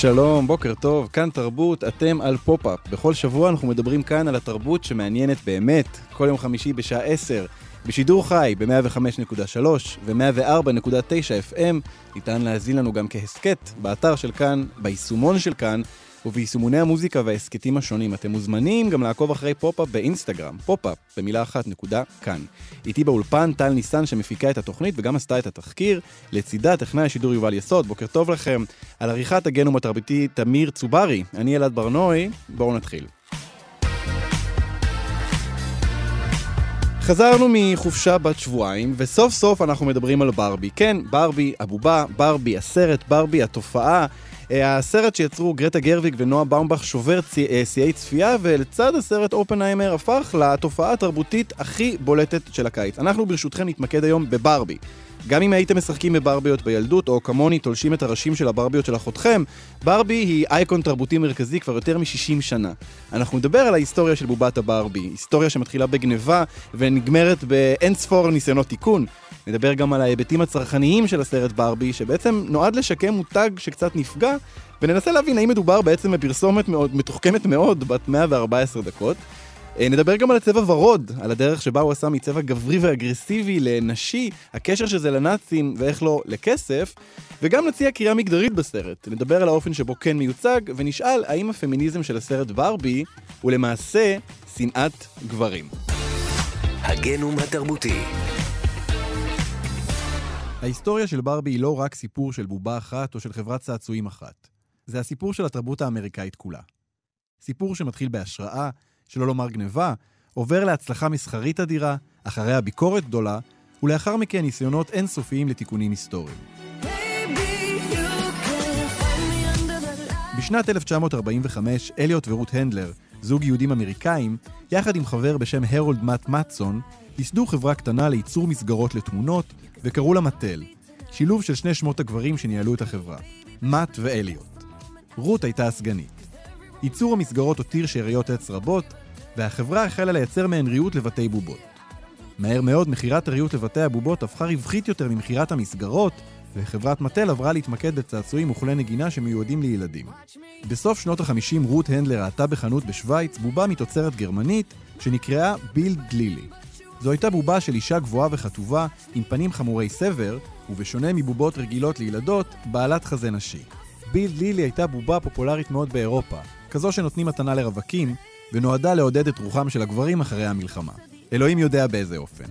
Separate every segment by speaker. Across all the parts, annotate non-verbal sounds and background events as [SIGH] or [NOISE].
Speaker 1: שלום, בוקר טוב, כאן תרבות, אתם על פופ-אפ. בכל שבוע אנחנו מדברים כאן על התרבות שמעניינת באמת, כל יום חמישי בשעה 10, בשידור חי ב-105.3 ו-104.9 FM, ניתן להזין לנו גם כהסכת באתר של כאן, ביישומון של כאן, וביישומוני המוזיקה וההסכתים השונים. אתם מוזמנים גם לעקוב אחרי פופ-אפ באינסטגרם, פופ-אפ במילה אחת נקודה כאן. איתי באולפן טל ניסן שמפיקה את התוכנית וגם עשתה את התחקיר, לצידה טכנאי השידור יובל יסוד, בוקר טוב לכם. על עריכת הגנום התרבותי תמיר צוברי, אני אלעד ברנועי, בואו נתחיל. חזרנו מחופשה בת שבועיים, וסוף סוף אנחנו מדברים על ברבי. כן, ברבי, הבובה, ברבי, הסרט, ברבי, התופעה. אה, הסרט שיצרו גרטה גרוויג ונועה באומבך שובר אה, שיאי צפייה, ולצד הסרט אופנהיימר הפך לתופעה התרבותית הכי בולטת של הקיץ. אנחנו ברשותכם נתמקד היום בברבי. גם אם הייתם משחקים בברביות בילדות, או כמוני תולשים את הראשים של הברביות של אחותכם, ברבי היא אייקון תרבותי מרכזי כבר יותר מ-60 שנה. אנחנו נדבר על ההיסטוריה של בובת הברבי, היסטוריה שמתחילה בגניבה ונגמרת באין ספור ניסיונות תיקון. נדבר גם על ההיבטים הצרכניים של הסרט ברבי, שבעצם נועד לשקם מותג שקצת נפגע, וננסה להבין האם מדובר בעצם בפרסומת מאוד, מתוחכמת מאוד, בת 114 דקות. אה, נדבר גם על הצבע ורוד, על הדרך שבה הוא עשה מצבע גברי ואגרסיבי לנשי, הקשר של זה לנאצים ואיך לא לכסף, וגם נציע קריאה מגדרית בסרט. נדבר על האופן שבו כן מיוצג, ונשאל האם הפמיניזם של הסרט ברבי הוא למעשה שנאת גברים.
Speaker 2: הגנום התרבותי
Speaker 1: ההיסטוריה של ברבי היא לא רק סיפור של בובה אחת או של חברת צעצועים אחת. זה הסיפור של התרבות האמריקאית כולה. סיפור שמתחיל בהשראה, שלא לומר גניבה, עובר להצלחה מסחרית אדירה, אחריה ביקורת גדולה, ולאחר מכן ניסיונות אינסופיים לתיקונים היסטוריים. בשנת 1945, אליוט ורות הנדלר, זוג יהודים אמריקאים, יחד עם חבר בשם הרולד מאט מאטסון, ייסדו חברה קטנה לייצור מסגרות לתמונות, וקראו לה מטל, שילוב של שני שמות הגברים שניהלו את החברה, מאט ואליוט. רות הייתה הסגנית. ייצור המסגרות הותיר שאריות עץ רבות, והחברה החלה לייצר מהן ריהוט לבתי בובות. מהר מאוד מכירת הריהוט לבתי הבובות הפכה רווחית יותר ממכירת המסגרות, וחברת מטל עברה להתמקד בצעצועים וכלי נגינה שמיועדים לילדים. בסוף שנות ה-50 רות הנדלר ראתה בחנות בשוויץ בובה מתוצרת גרמנית שנקראה בילד לילי. זו הייתה בובה של אישה גבוהה וכתובה, עם פנים חמורי סבר, ובשונה מבובות רגילות לילדות, בעלת חזה נשי. בילד לילי הייתה בובה פופולרית מאוד באירופה, כזו שנותנים מתנה לרווקים, ונועדה לעודד את רוחם של הגברים אחרי המלחמה. אלוהים יודע באיזה אופן.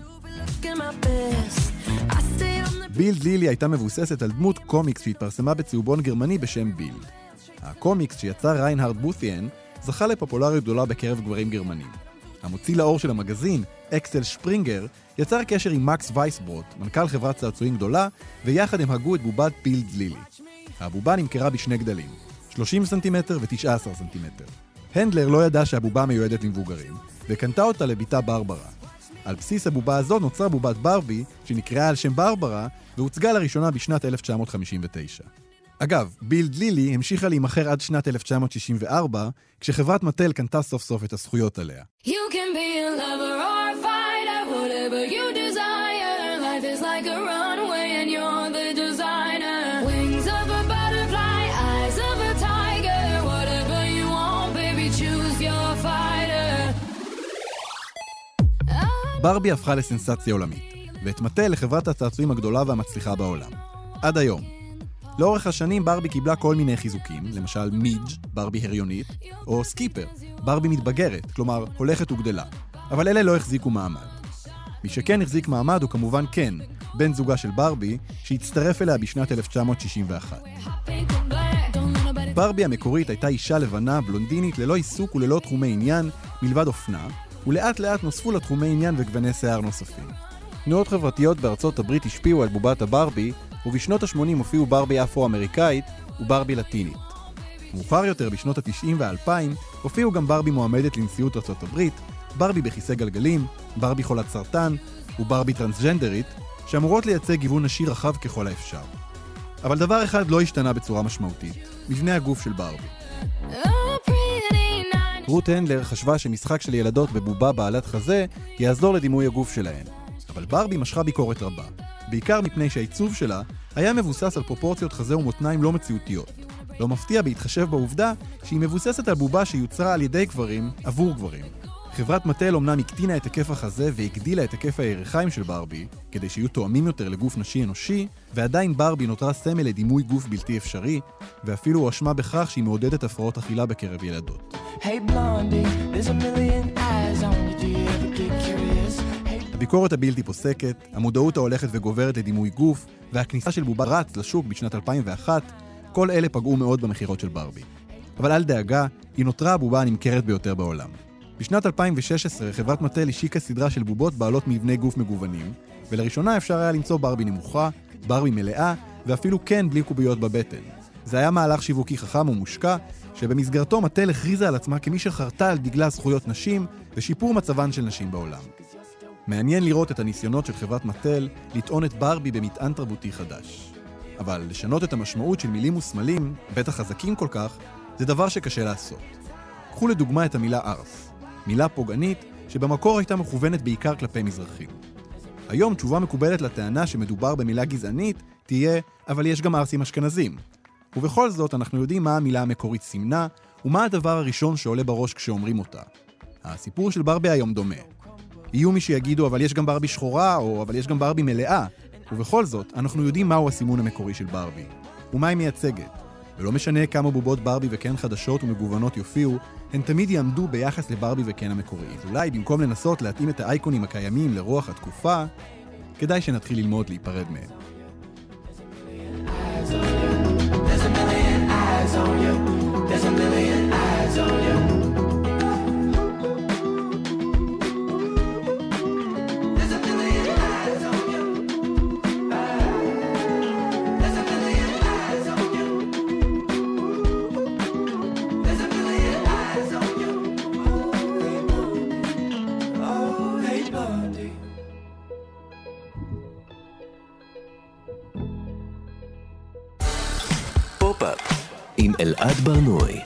Speaker 1: בילד לילי הייתה מבוססת על דמות קומיקס שהתפרסמה בצהובון גרמני בשם בילד. הקומיקס שיצר ריינהרד בות'יאן זכה לפופולריות גדולה בקרב גברים גרמנים. המוציא לאור של המגזין, אקסל שפרינגר, יצר קשר עם מקס וייסברוט, מנכ"ל חברת צעצועים גדולה, ויחד הם הגו את בובת בילד לילי. הבובה נמכרה בשני גדלים, 30 סנטימטר ו-19 סנטימטר. הנדלר לא ידע שהבובה מיועדת למבוגרים, וקנתה אותה לביתה ברברה. על בסיס הבובה הזו נוצרה בובת ברבי, שנקראה על שם ברברה, והוצגה לראשונה בשנת 1959. אגב, בילד לילי המשיכה להימכר עד שנת 1964, כשחברת מטל קנתה סוף סוף את הזכויות עליה. You can be a lover or a fighter, whatever you desire. Life is like a runway ברבי הפכה לסנסציה עולמית, ואת מטל לחברת הצעצועים הגדולה והמצליחה בעולם. עד היום. לאורך השנים ברבי קיבלה כל מיני חיזוקים, למשל מידג', ברבי הריונית, או סקיפר, ברבי מתבגרת, כלומר הולכת וגדלה. אבל אלה לא החזיקו מעמד. מי שכן החזיק מעמד הוא כמובן קן, בן זוגה של ברבי, שהצטרף אליה בשנת 1961. ברבי המקורית הייתה אישה לבנה, בלונדינית, ללא עיסוק וללא תחומי עניין, מלבד אופנה, ולאט לאט נוספו לה תחומי עניין וגווני שיער נוספים. תנועות חברתיות בארצות הברית השפיעו על בובת הברבי, ובשנות ה-80 הופיעו ברבי אפרו-אמריקאית וברבי לטינית. מאוחר יותר, בשנות ה-90 וה-2000, הופיעו גם ברבי מועמדת לנשיאות ארצות הברית, ברבי בכיסא גלגלים, ברבי חולת סרטן וברבי טרנסג'נדרית, שאמורות לייצג גיוון נשי רחב ככל האפשר. אבל דבר אחד לא השתנה בצורה משמעותית, מבנה הגוף של ברבי. רות הנדלר חשבה שמשחק של ילדות בבובה בעלת חזה יעזור לדימוי הגוף שלהן. אבל ברבי משכה ביקורת רבה, בעיקר מפני שהעיצוב שלה היה מבוסס על פרופורציות חזה ומותניים לא מציאותיות. לא מפתיע בהתחשב בעובדה שהיא מבוססת על בובה שיוצרה על ידי גברים עבור גברים. חברת מטל אומנם הקטינה את היקף החזה והגדילה את היקף הירכיים של ברבי, כדי שיהיו תואמים יותר לגוף נשי אנושי, ועדיין ברבי נותרה סמל לדימוי גוף בלתי אפשרי, ואפילו הואשמה בכך שהיא מעודדת הפרעות אכילה בקרב ילדות. הביקורת הבלתי פוסקת, המודעות ההולכת וגוברת לדימוי גוף, והכניסה של בובה רץ לשוק בשנת 2001, כל אלה פגעו מאוד במכירות של ברבי. אבל אל דאגה, היא נותרה הבובה הנמכרת ביותר בעולם. בשנת 2016 חברת מטל השיקה סדרה של בובות בעלות מבני גוף מגוונים, ולראשונה אפשר היה למצוא ברבי נמוכה, ברבי מלאה, ואפילו כן בלי קוביות בבטן. זה היה מהלך שיווקי חכם ומושקע, שבמסגרתו מטל הכריזה על עצמה כמי שחרתה על דגלה זכויות נשים ושיפור מצבן של נשים בעולם. מעניין לראות את הניסיונות של חברת מטל לטעון את ברבי במטען תרבותי חדש. אבל לשנות את המשמעות של מילים וסמלים, בטח חזקים כל כך, זה דבר שקשה לעשות. קחו לדוגמה את המילה ארס, מילה פוגענית שבמקור הייתה מכוונת בעיקר כלפי מזרחים. היום תשובה מקובלת לטענה שמדובר במילה גזענית תהיה, אבל יש גם ארסים אשכנזים. ובכל זאת, אנחנו יודעים מה המילה המקורית סימנה, ומה הדבר הראשון שעולה בראש כשאומרים אותה. הסיפור של ברבי היום דומה. יהיו מי שיגידו, אבל יש גם ברבי שחורה, או אבל יש גם ברבי מלאה. ובכל זאת, אנחנו יודעים מהו הסימון המקורי של ברבי, ומה היא מייצגת. ולא משנה כמה בובות ברבי וקן חדשות ומגוונות יופיעו, הן תמיד יעמדו ביחס לברבי וקן המקורי. אולי במקום לנסות להתאים את האייקונים הקיימים לרוח התקופה, כדאי שנתחיל ללמוד להיפרד מהם. ברנועי.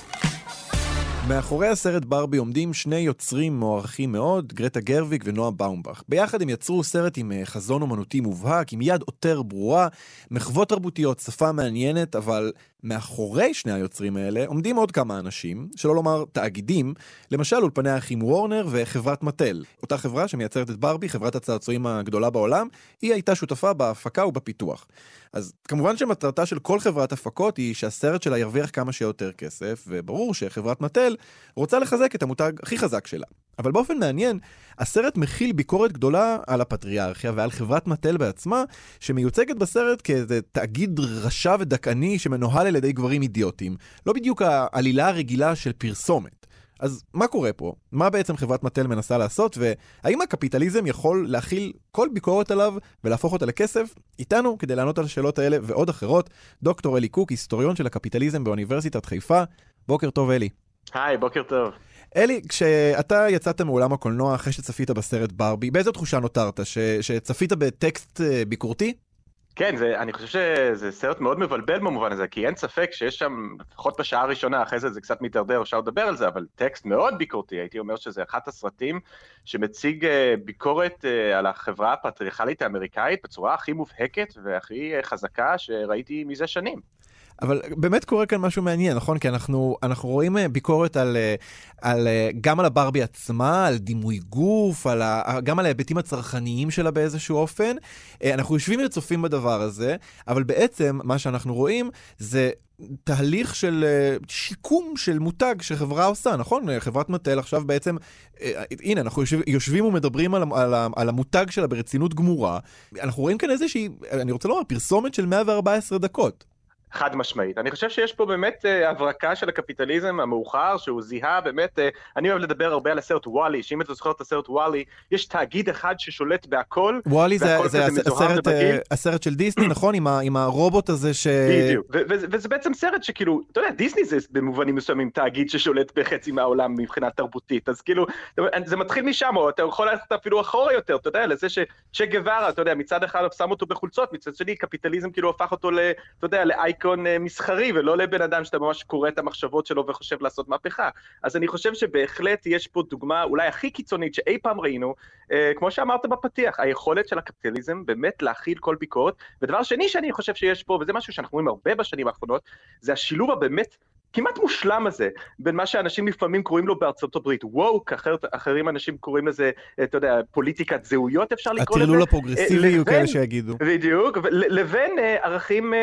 Speaker 1: מאחורי הסרט ברבי עומדים שני יוצרים מוערכים מאוד, גרטה גרוויג ונועה באומבך. ביחד הם יצרו סרט עם אה, חזון אומנותי מובהק, עם יד עותר ברורה, מחוות תרבותיות, שפה מעניינת, אבל מאחורי שני היוצרים האלה עומדים עוד כמה אנשים, שלא לומר תאגידים, למשל אולפני האחים וורנר וחברת מטל. אותה חברה שמייצרת את ברבי, חברת הצעצועים הגדולה בעולם, היא הייתה שותפה בהפקה ובפיתוח. אז כמובן שמטרתה של כל חברת הפקות היא שהסרט שלה ירוויח כמה שיותר כסף, וברור שחברת מטל רוצה לחזק את המותג הכי חזק שלה. אבל באופן מעניין, הסרט מכיל ביקורת גדולה על הפטריארכיה ועל חברת מטל בעצמה, שמיוצגת בסרט כאיזה תאגיד רשע ודכאני שמנוהל על ידי גברים אידיוטים. לא בדיוק העלילה הרגילה של פרסומת. אז מה קורה פה? מה בעצם חברת מטל מנסה לעשות, והאם הקפיטליזם יכול להכיל כל ביקורת עליו ולהפוך אותה לכסף? איתנו, כדי לענות על השאלות האלה ועוד אחרות, דוקטור אלי קוק, היסטוריון של הקפיטליזם באוניברסיטת חיפה. בוקר טוב, אלי.
Speaker 3: היי, בוקר טוב.
Speaker 1: אלי, כשאתה יצאת מאולם הקולנוע אחרי שצפית בסרט ברבי, באיזו תחושה נותרת? ש... שצפית בטקסט אה, ביקורתי?
Speaker 3: כן, זה, אני חושב שזה סרט מאוד מבלבל במובן הזה, כי אין ספק שיש שם, לפחות בשעה הראשונה, אחרי זה זה קצת מתדרדר, אפשר לדבר על זה, אבל טקסט מאוד ביקורתי, הייתי אומר שזה אחד הסרטים שמציג אה, ביקורת אה, על החברה הפטריארכלית האמריקאית בצורה הכי מובהקת והכי חזקה שראיתי מזה שנים.
Speaker 1: אבל באמת קורה כאן משהו מעניין, נכון? כי אנחנו, אנחנו רואים אה, ביקורת על, אה, על, אה, גם על הברבי עצמה, על דימוי גוף, על ה, גם על ההיבטים הצרכניים שלה באיזשהו אופן. אנחנו יושבים וצופים בדבר הזה, אבל בעצם מה שאנחנו רואים זה תהליך של שיקום של מותג שחברה עושה, נכון? חברת מטל עכשיו בעצם, הנה, אנחנו יושב, יושבים ומדברים על המותג שלה ברצינות גמורה. אנחנו רואים כאן איזושהי, אני רוצה לומר, פרסומת של 114 דקות.
Speaker 3: חד משמעית. אני חושב שיש פה באמת uh, הברקה של הקפיטליזם המאוחר, שהוא זיהה באמת, uh, אני אוהב לדבר הרבה על הסרט וואלי, שאם אתה זוכר את הסרט וואלי, יש תאגיד אחד ששולט בהכל,
Speaker 4: וואלי זה, זה הסרט, uh, הסרט של דיסני, [CLEARS THROAT] נכון? עם, ה, עם הרובוט הזה ש...
Speaker 3: בדיוק, וזה בעצם סרט שכאילו, אתה יודע, דיסני זה במובנים מסוימים תאגיד ששולט בחצי מהעולם מבחינה תרבותית, אז כאילו, זה מתחיל משם, או אתה יכול ללכת אפילו אחורה יותר, אתה יודע, לזה שצ'ה גווארה, אתה יודע, מצד אחד שם אותו בחולצות, מצד שני קפיטליזם כאילו הפך אותו, אתה יודע, לאייקון אה, מסחרי, ולא לבן אדם שאתה ממש קורא את המחשבות שלו וחושב לעשות מהפכה. אז אני חושב שבהחלט יש פה דוגמה אולי הכי קיצונית שאי פעם ראינו, אה, כמו שאמרת בפתיח, היכולת של הקפיטליזם באמת להכיל כל ביקורת. ודבר שני שאני חושב שיש פה, וזה משהו שאנחנו רואים הרבה בשנים האחרונות, זה השילוב הבאמת כמעט מושלם הזה, בין מה שאנשים לפעמים קוראים לו בארצות הברית ווק, אחר, אחרים אנשים קוראים לזה, אתה יודע, פוליטיקת זהויות אפשר לקרוא לזה.
Speaker 4: הטרלול הפרוגרסיבי יהיו כאלה שיגידו.
Speaker 3: בדיוק, לבין uh, ערכים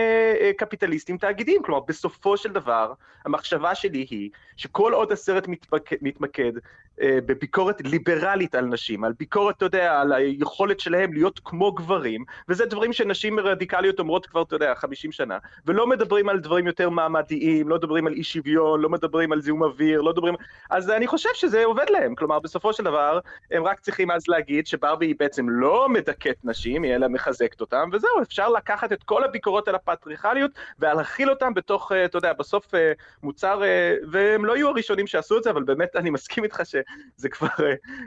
Speaker 3: קפיטליסטיים תאגידיים, כלומר בסופו של דבר, המחשבה שלי היא שכל עוד הסרט מתמקד, מתמקד בביקורת ליברלית על נשים, על ביקורת, אתה יודע, על היכולת שלהם להיות כמו גברים, וזה דברים שנשים רדיקליות אומרות כבר, אתה יודע, 50 שנה, ולא מדברים על דברים יותר מעמדיים, לא מדברים על אי שוויון, לא מדברים על זיהום אוויר, לא מדברים... אז אני חושב שזה עובד להם. כלומר, בסופו של דבר, הם רק צריכים אז להגיד שברבי היא בעצם לא מדכאת נשים, היא אלא מחזקת אותם, וזהו, אפשר לקחת את כל הביקורות על הפטריכליות ולהכיל אותם בתוך, אה, אתה יודע, בסוף אה, מוצר, אה, והם לא יהיו הראשונים שעשו את זה, אבל באמת אני מסכים איתך שזה כבר,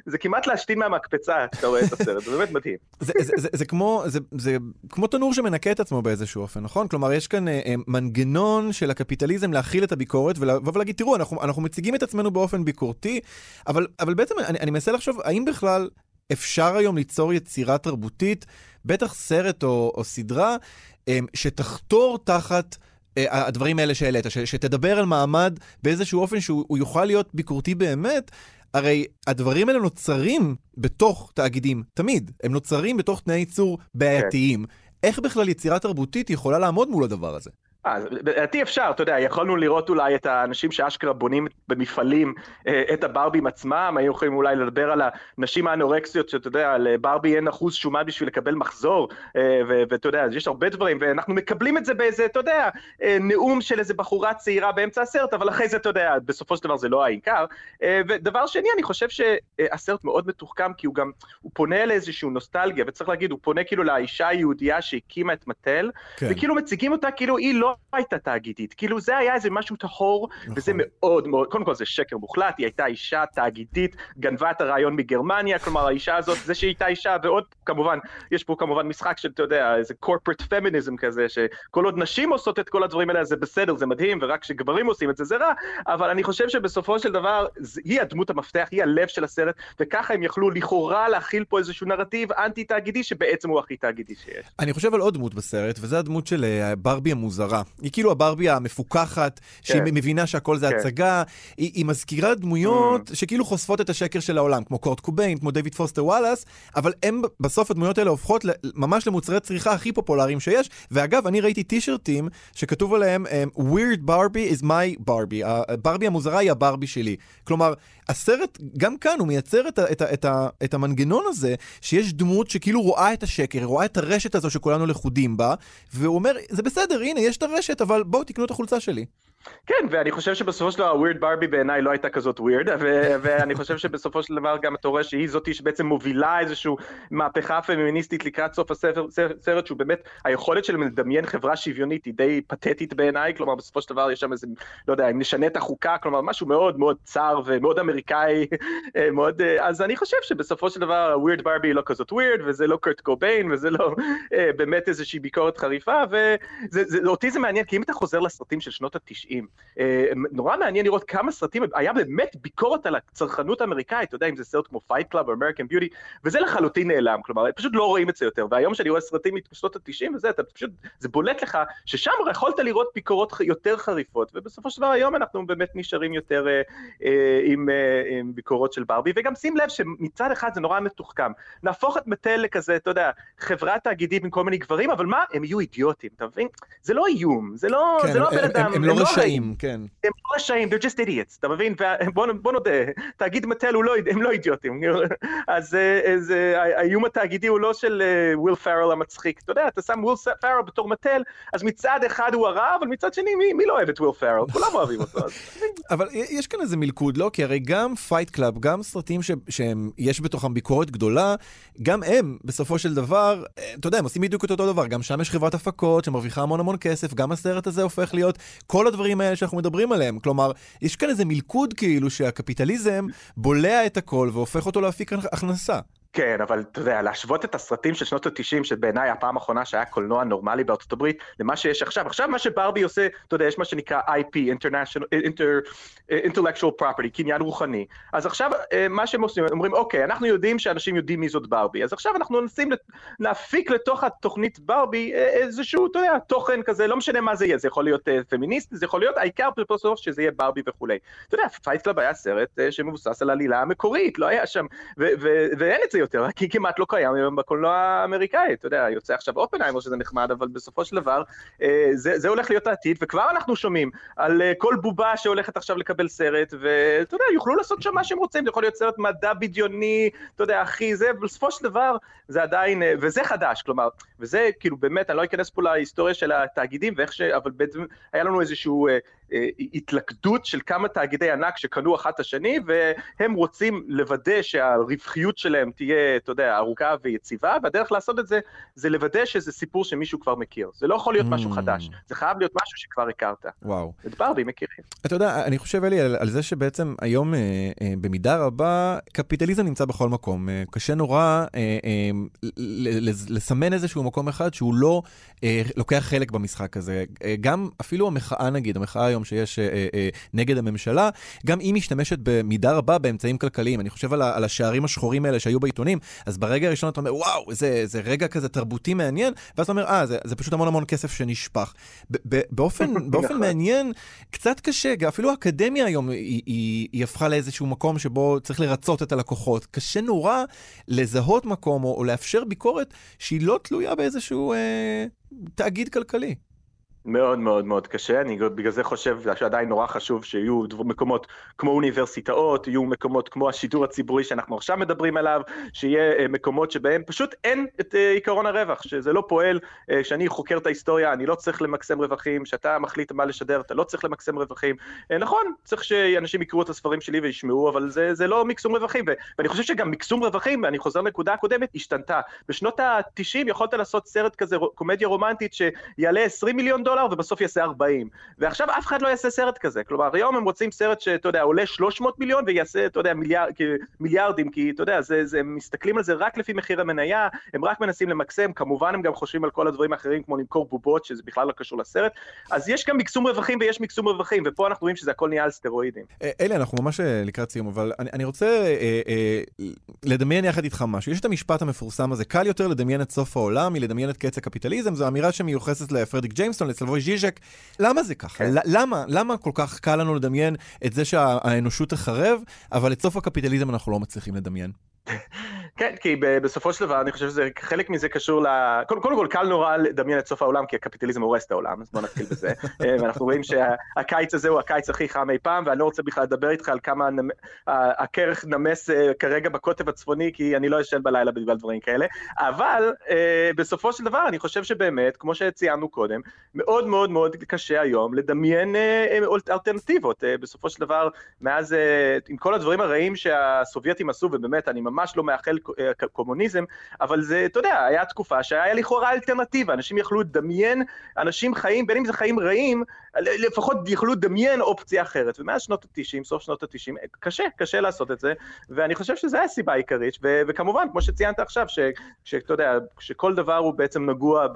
Speaker 3: זה כמעט להשתין מהמקפצה כשאתה רואה את הסרט, זה באמת מדהים.
Speaker 4: זה, זה, זה, זה, כמו, זה, זה כמו תנור שמנקה את עצמו באיזשהו אופן, נכון? כלומר, יש כאן מנגנון של הקפיטליזם להכיל את הביקורת ולבוא ולהגיד, תראו, אנחנו, אנחנו מציגים את עצמנו באופן ביקורתי, אבל, אבל בעצם אני, אני מנסה לחשוב, האם בכלל אפשר היום ליצור יצירה תרבותית, בטח סרט או, או סדרה, אמ, שתחתור תחת... אה, הדברים האלה שהעלית, שתדבר על מעמד באיזשהו אופן שהוא יוכל להיות ביקורתי באמת, הרי הדברים האלה נוצרים בתוך תאגידים, תמיד. הם נוצרים בתוך תנאי ייצור בעייתיים. כן. איך בכלל יצירה תרבותית יכולה לעמוד מול הדבר הזה?
Speaker 3: אה, לדעתי אפשר, אתה יודע, יכולנו לראות אולי את האנשים שאשכרה בונים במפעלים אה, את הברבים עצמם, היו יכולים אולי לדבר על הנשים האנורקסיות, שאתה יודע, לברבי אין אחוז שומן בשביל לקבל מחזור, אה, ואתה יודע, יש הרבה דברים, ואנחנו מקבלים את זה באיזה, אתה יודע, נאום של איזה בחורה צעירה באמצע הסרט, אבל אחרי זה, אתה יודע, בסופו של דבר זה לא העיקר. ודבר שני, אני חושב שהסרט מאוד מתוחכם, כי הוא גם, הוא פונה לאיזשהו נוסטלגיה, וצריך להגיד, הוא פונה כאילו לאישה היהודייה שהקימה את מטל, כן. וכאילו מציגים אותה כאילו היא לא הייתה תאגידית, כאילו זה היה איזה משהו טהור, נכון. וזה מאוד מאוד, קודם כל זה שקר מוחלט, היא הייתה אישה תאגידית, גנבה את הרעיון מגרמניה, כלומר האישה הזאת, זה שהיא הייתה אישה, ועוד כמובן, יש פה כמובן משחק של, אתה יודע, איזה corporate feminism כזה, שכל עוד נשים עושות את כל הדברים האלה, זה בסדר, זה מדהים, ורק כשגברים עושים את זה, זה רע, אבל אני חושב שבסופו של דבר, היא הדמות המפתח, היא הלב של הסרט, וככה הם יכלו לכאורה להכיל פה איזשהו נרטיב אנטי-תאגידי, שבעצם הוא הכי תאגידי שיש.
Speaker 4: אני חושב על עוד דמות בסרט, וזה הדמות של אה, ברבי המוזרה. היא כאילו הברבי המפוקחת, שהיא כן. מבינה שהכל זה כן. הצגה, היא, היא מזכירה דמויות mm. שכאילו חושפות את השקר של העולם, כמו קורט קוביין, כמו דויד פוסטר וואלאס, אבל הם, בסוף הדמויות האלה הופכות ממש למוצרי צריכה הכי פופולריים שיש, ואגב, אני ראיתי טישרטים שכתוב עליהם, um, Weird Barbie is my Barbie, הברבי המוזרה היא הברבי שלי. כלומר, הסרט, גם כאן, הוא מייצר את, ה, את, ה, את, ה, את המנגנון הזה, שיש דמות שכאילו רואה את השקר, רואה את הרשת הזו שכולנו לכודים בה, והוא אומר, זה בסדר, הנה, יש את הרשת, אבל בואו תקנו את החולצה שלי.
Speaker 3: כן, ואני חושב שבסופו של דבר ווירד ברבי בעיניי לא הייתה כזאת ווירד, ואני חושב שבסופו של דבר גם אתה רואה שהיא זאתי שבעצם מובילה איזושהי מהפכה פמיניסטית לקראת סוף הסרט, שהוא באמת, היכולת שלהם לדמיין חברה שוויונית היא די פתטית בעיניי, כלומר בסופו של דבר יש שם איזה, לא יודע, אם נשנה את החוקה, כלומר משהו מאוד מאוד צר ומאוד אמריקאי, אה, מאוד, אה, אז אני חושב שבסופו של דבר weird ברבי היא לא כזאת weird, וזה לא קורט קוביין, וזה לא אה, באמת איזושהי ביקורת חריפה, ואותי זה מעניין, כי אם אתה חוזר לסרטים של שנות ה-90, 90. אה, נורא מעניין לראות כמה סרטים, היה באמת ביקורת על הצרכנות האמריקאית, אתה יודע, אם זה סרט כמו פייט קלאב או אמריקן ביוטי, וזה לחלוטין נעלם, כלומר, פשוט לא רואים את זה יותר, והיום כשאני רואה סרטים משנות ה-90 וזה, אתה פשוט, זה בולט לך, ששם יכולת לראות ביקורות יותר חריפות, ובסופו של דבר היום אנחנו באמת נשארים יותר אה, אה, עם, אה, עם ביקורות של ברבי, וגם שים לב שמצד אחד זה נורא מתוחכם, נהפוך את מטל לכזה, אתה יודע, חברה תאגידית עם כל מיני גברים, אבל מה, הם יהיו אידיוטים, אתה מבין? זה לא איום, זה לא, כן, זה לא הבן אדם, הם, הם, הם לא, לא
Speaker 4: רשעים, כן.
Speaker 3: הם לא רשעים, they're just idiots, אתה מבין? בוא, נודה, תאגיד Mattel לא, הם לא אידיוטים. אז, אז האיום התאגידי הוא לא של וויל פארל המצחיק. אתה יודע, אתה שם וויל פארל בתור Mattel, אז מצד אחד הוא הרע, אבל מצד שני, מי, מי לא אוהב את וויל פארל? כולם אוהבים אותו.
Speaker 4: אבל יש כאן איזה מלכוד, לא? כי הרי גם Fight Club, גם סרטים שיש בתוכם ביקורת גדולה, גם הם, בסופו של דבר, אתה יודע, הם עושים בדיוק את אותו דבר. גם שם יש חברת הפקות שמרוויחה המון המון כסף, גם הסרט הזה הופך להיות כל הדברים האלה שאנחנו מדברים עליהם. כלומר, יש כאן איזה מלכוד כאילו שהקפיטליזם בולע את הכל והופך אותו להפיק הכנסה.
Speaker 3: כן, אבל אתה יודע, להשוות את הסרטים של שנות ה-90, שבעיניי הפעם האחרונה שהיה קולנוע נורמלי בארצות הברית, למה שיש עכשיו. עכשיו מה שברבי עושה, אתה יודע, יש מה שנקרא IP, International, Inter, Intellectual Property, קניין רוחני. אז עכשיו מה שהם עושים, אומרים, אוקיי, אנחנו יודעים שאנשים יודעים מי זאת ברבי, אז עכשיו אנחנו מנסים להפיק לתוך התוכנית ברבי איזשהו, אתה יודע, תוכן כזה, לא משנה מה זה יהיה, זה יכול להיות פמיניסטי, זה יכול להיות, העיקר בסוף שזה יהיה ברבי וכולי. אתה יודע, Fight Club היה סרט שמבוסס על עלילה המקורית, לא היה שם, ואין את זה יותר, כי כמעט לא קיים היום בקולנוע האמריקאי, אתה יודע, יוצא עכשיו אופנהיימר שזה נחמד, אבל בסופו של דבר זה, זה הולך להיות העתיד, וכבר אנחנו שומעים על כל בובה שהולכת עכשיו לקבל סרט, ואתה יודע, יוכלו לעשות שם מה שהם רוצים, זה יכול להיות סרט מדע בדיוני, אתה יודע, הכי זה, ובסופו של דבר זה עדיין, וזה חדש, כלומר, וזה כאילו באמת, אני לא אכנס פה להיסטוריה של התאגידים ואיך ש... אבל בעצם היה לנו איזשהו... התלכדות של כמה תאגידי ענק שקנו אחת את השני, והם רוצים לוודא שהרווחיות שלהם תהיה, אתה יודע, ארוכה ויציבה, והדרך לעשות את זה, זה לוודא שזה סיפור שמישהו כבר מכיר. זה לא יכול להיות משהו חדש, זה חייב להיות משהו שכבר הכרת.
Speaker 4: וואו.
Speaker 3: את ברבי מכירים.
Speaker 4: אתה יודע, אני חושב, אלי, על, על זה שבעצם היום, אה, אה, במידה רבה, קפיטליזם נמצא בכל מקום. אה, קשה נורא אה, אה, לסמן איזשהו מקום אחד שהוא לא אה, לוקח חלק במשחק הזה. אה, גם אפילו המחאה, נגיד, המחאה היום, היום שיש אה, אה, נגד הממשלה, גם היא משתמשת במידה רבה באמצעים כלכליים. אני חושב על, על השערים השחורים האלה שהיו בעיתונים, אז ברגע הראשון אתה אומר, וואו, זה, זה רגע כזה תרבותי מעניין, ואז אתה אומר, אה, זה, זה פשוט המון המון כסף שנשפך. באופן, [LAUGHS] באופן
Speaker 3: נכון.
Speaker 4: מעניין, קצת קשה, אפילו האקדמיה היום היא, היא, היא הפכה לאיזשהו מקום שבו צריך לרצות את הלקוחות. קשה נורא לזהות מקום או, או לאפשר ביקורת שהיא לא תלויה באיזשהו אה, תאגיד כלכלי.
Speaker 3: מאוד מאוד מאוד קשה, אני בגלל זה חושב שעדיין נורא חשוב שיהיו מקומות כמו אוניברסיטאות, יהיו מקומות כמו השידור הציבורי שאנחנו עכשיו מדברים עליו, שיהיה מקומות שבהם פשוט אין את עיקרון הרווח, שזה לא פועל, כשאני חוקר את ההיסטוריה אני לא צריך למקסם רווחים, כשאתה מחליט מה לשדר אתה לא צריך למקסם רווחים, נכון, צריך שאנשים יקראו את הספרים שלי וישמעו, אבל זה, זה לא מקסום רווחים, ואני חושב שגם מקסום רווחים, ואני חוזר לנקודה הקודמת, השתנתה. בשנות ה-90 יכולת לעשות סרט כזה, קומדיה רומנטית שיעלה 20 מיליון דולר ובסוף יעשה 40. ועכשיו אף אחד לא יעשה סרט כזה. כלומר, היום הם רוצים סרט שאתה יודע, עולה 300 מיליון ויעשה, אתה יודע, מיליאר, מיליארדים, כי אתה יודע, זה, זה, הם מסתכלים על זה רק לפי מחיר המניה, הם רק מנסים למקסם, כמובן הם גם חושבים על כל הדברים האחרים, כמו למכור בובות, שזה בכלל לא קשור לסרט. אז יש גם מקסום רווחים ויש מקסום רווחים, ופה אנחנו רואים שזה הכל נהיה על סטרואידים.
Speaker 4: אלי, אנחנו ממש לקראת סיום, אבל אני, אני רוצה אה, אה, לדמיין יחד איתך משהו. יש את המשפט המפורסם הזה, קל יותר לדמיין את סוף העולם מלדמיין את קץ הקפיטליזם, זו אמירה שמיוחסת לפרדריק ג'יימסון, לסלבוי ז'יז'ק. למה זה ככה?
Speaker 3: כן.
Speaker 4: למה? למה כל כך קל לנו לדמיין את זה שהאנושות תחרב, אבל את סוף הקפיטליזם אנחנו לא מצליחים לדמיין? [LAUGHS]
Speaker 3: כן, כי בסופו של דבר אני חושב שזה, חלק מזה קשור ל... קודם, קודם כל קל נורא לדמיין את סוף העולם, כי הקפיטליזם הורס את העולם, אז בוא נתחיל בזה. [LAUGHS] ואנחנו רואים שהקיץ הזה הוא הקיץ הכי חם אי פעם, ואני לא רוצה בכלל לדבר איתך על כמה. הכרך נמס כרגע בקוטב הצפוני, כי אני לא ישן בלילה בגלל דברים כאלה, אבל בסופו של דבר אני חושב שבאמת, כמו שציינו קודם, מאוד מאוד מאוד קשה היום לדמיין אלטרנטיבות. בסופו של דבר, מאז, עם כל הדברים הרעים שהסובייטים עשו, ובאמת, אני ממש לא מאחל קומוניזם, אבל זה, אתה יודע, היה תקופה שהיה לכאורה אלטרנטיבה, אנשים יכלו לדמיין, אנשים חיים, בין אם זה חיים רעים, לפחות יכלו לדמיין אופציה אחרת. ומאז שנות ה-90, סוף שנות ה-90, קשה, קשה לעשות את זה, ואני חושב שזו הסיבה העיקרית, ו- וכמובן, כמו שציינת עכשיו, שאתה יודע, שכל דבר הוא בעצם נגוע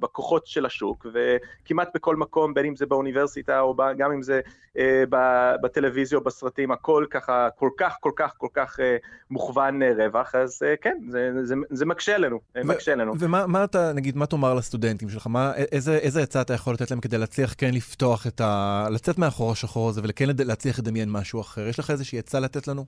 Speaker 3: בכוחות של השוק, וכמעט בכל מקום, בין אם זה באוניברסיטה, או גם אם זה אה, בטלוויזיה או בסרטים, הכל ככה, כל כך, כל כך, כל כך אה, מוכוון אה, רווח, אז אה, כן, זה, זה, זה מקשה עלינו,
Speaker 4: ו-
Speaker 3: מקשה עלינו.
Speaker 4: ומה מה אתה, נגיד, מה תאמר לסטודנטים שלך? מה, איזה, איזה עצה אתה יכול לתת להם כדי להצליח כן לפתוח את ה... לצאת מהחור השחור הזה וכן להצליח לדמיין משהו אחר? יש לך איזושהי עצה לתת לנו?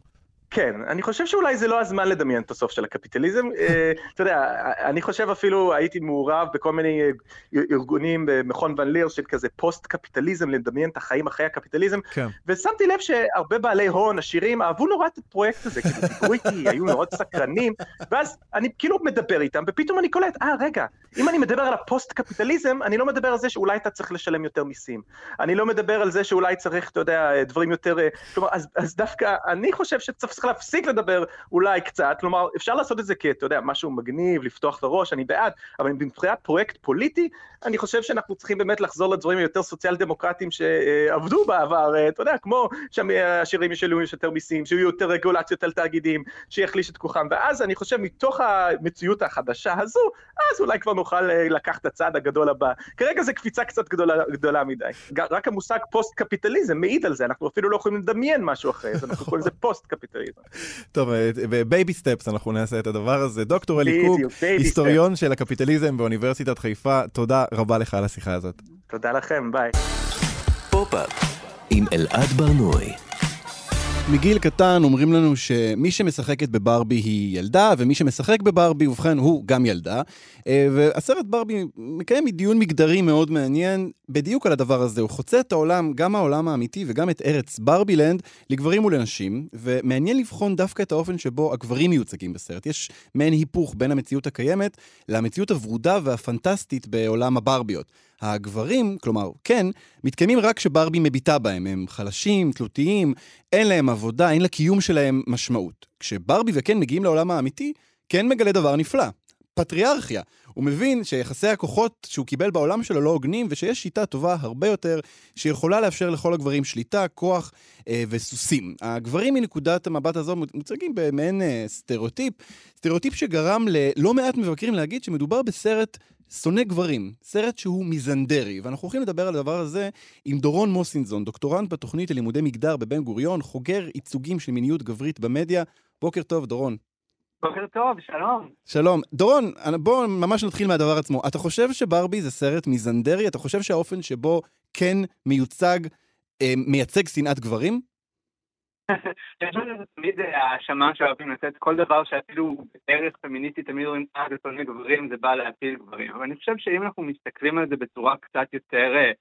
Speaker 3: כן, אני חושב שאולי זה לא הזמן לדמיין את הסוף של הקפיטליזם. אה, אתה יודע, אני חושב אפילו הייתי מעורב בכל מיני אה, ארגונים במכון ון ליר של כזה פוסט-קפיטליזם, לדמיין את החיים אחרי הקפיטליזם, כן. ושמתי לב שהרבה בעלי הון, עשירים, אהבו נורא את הפרויקט הזה, כאילו דיברו איתי, [LAUGHS] היו מאוד סקרנים, ואז אני כאילו מדבר איתם, ופתאום אני קולט, אה, רגע, אם אני מדבר על הפוסט-קפיטליזם, אני לא מדבר על זה שאולי אתה צריך לשלם יותר מיסים. אני לא מדבר על זה שאולי צריך, אתה יודע, דברים יותר... אה, כלומר, אז, אז דווקא אני חושב שצריך צריך להפסיק לדבר אולי קצת, כלומר, אפשר לעשות את זה כי, אתה יודע, משהו מגניב, לפתוח את הראש, אני בעד, אבל מבחינת פרויקט פוליטי, אני חושב שאנחנו צריכים באמת לחזור לדברים היותר סוציאל דמוקרטיים שעבדו בעבר, אתה יודע, כמו שהעשירים ישלמו יותר מיסים, שיהיו יותר רגולציות על תאגידים, שיחליש את כוחם, ואז אני חושב מתוך המציאות החדשה הזו, אז אולי כבר נוכל אה, לקחת את הצעד הגדול הבא. כרגע זה קפיצה קצת גדולה, גדולה מדי. רק המושג פוסט-קפיטליזם מעיד על זה, אנחנו אפילו לא יכולים לדמיין משהו אחרי זה, אנחנו קוראים לזה פוסט-קפיטליזם. [LAUGHS]
Speaker 1: טוב, ב baby steps אנחנו נעשה את הדבר הזה. דוקטור אלי קוק, היסטוריון של הקפיטליזם באוניברסיטת חיפה, תודה רבה לך על השיחה הזאת.
Speaker 3: תודה לכם, ביי.
Speaker 2: פופ-אפ עם אלעד ברנועי.
Speaker 1: מגיל קטן אומרים לנו שמי שמשחקת בברבי היא ילדה, ומי שמשחק בברבי, ובכן, הוא גם ילדה. אה, והסרט ברבי מקיים דיון מגדרי מאוד מעניין בדיוק על הדבר הזה. הוא חוצה את העולם, גם העולם האמיתי וגם את ארץ ברבילנד, לגברים ולנשים, ומעניין לבחון דווקא את האופן שבו הגברים מיוצגים בסרט. יש מעין היפוך בין המציאות הקיימת למציאות הוורודה והפנטסטית בעולם הברביות. הגברים, כלומר, כן, מתקיימים רק כשברבי מביטה בהם. הם חלשים, תלותיים, אין להם עבודה, אין לקיום שלהם משמעות. כשברבי וקן מגיעים לעולם האמיתי, כן מגלה דבר נפלא. פטריארכיה. הוא מבין שיחסי הכוחות שהוא קיבל בעולם שלו לא הוגנים, ושיש שיטה טובה הרבה יותר, שיכולה לאפשר לכל הגברים שליטה, כוח אה, וסוסים. הגברים מנקודת המבט הזו מוצגים במעין אה, סטריאוטיפ, סטריאוטיפ שגרם ללא מעט מבקרים להגיד שמדובר בסרט שונא גברים, סרט שהוא מיזנדרי, ואנחנו הולכים לדבר על הדבר הזה עם דורון מוסינזון, דוקטורנט בתוכנית ללימודי מגדר בבן גוריון, חוגר ייצוגים של מיניות גברית במדיה. בוקר טוב, דורון.
Speaker 5: בוקר טוב, שלום.
Speaker 1: שלום. דורון, בואו ממש נתחיל מהדבר עצמו. אתה חושב שברבי זה סרט מיזנדרי? אתה חושב שהאופן שבו כן מיוצג, אה, מייצג שנאת גברים?
Speaker 5: תמיד האשמה שאוהבים לתת כל דבר שאפילו ערך פמיניסטי תמיד אומרים, אה, זה מיני גברים, זה בא להפיל גברים. אבל אני חושב שאם אנחנו מסתכלים על זה בצורה קצת יותר אה,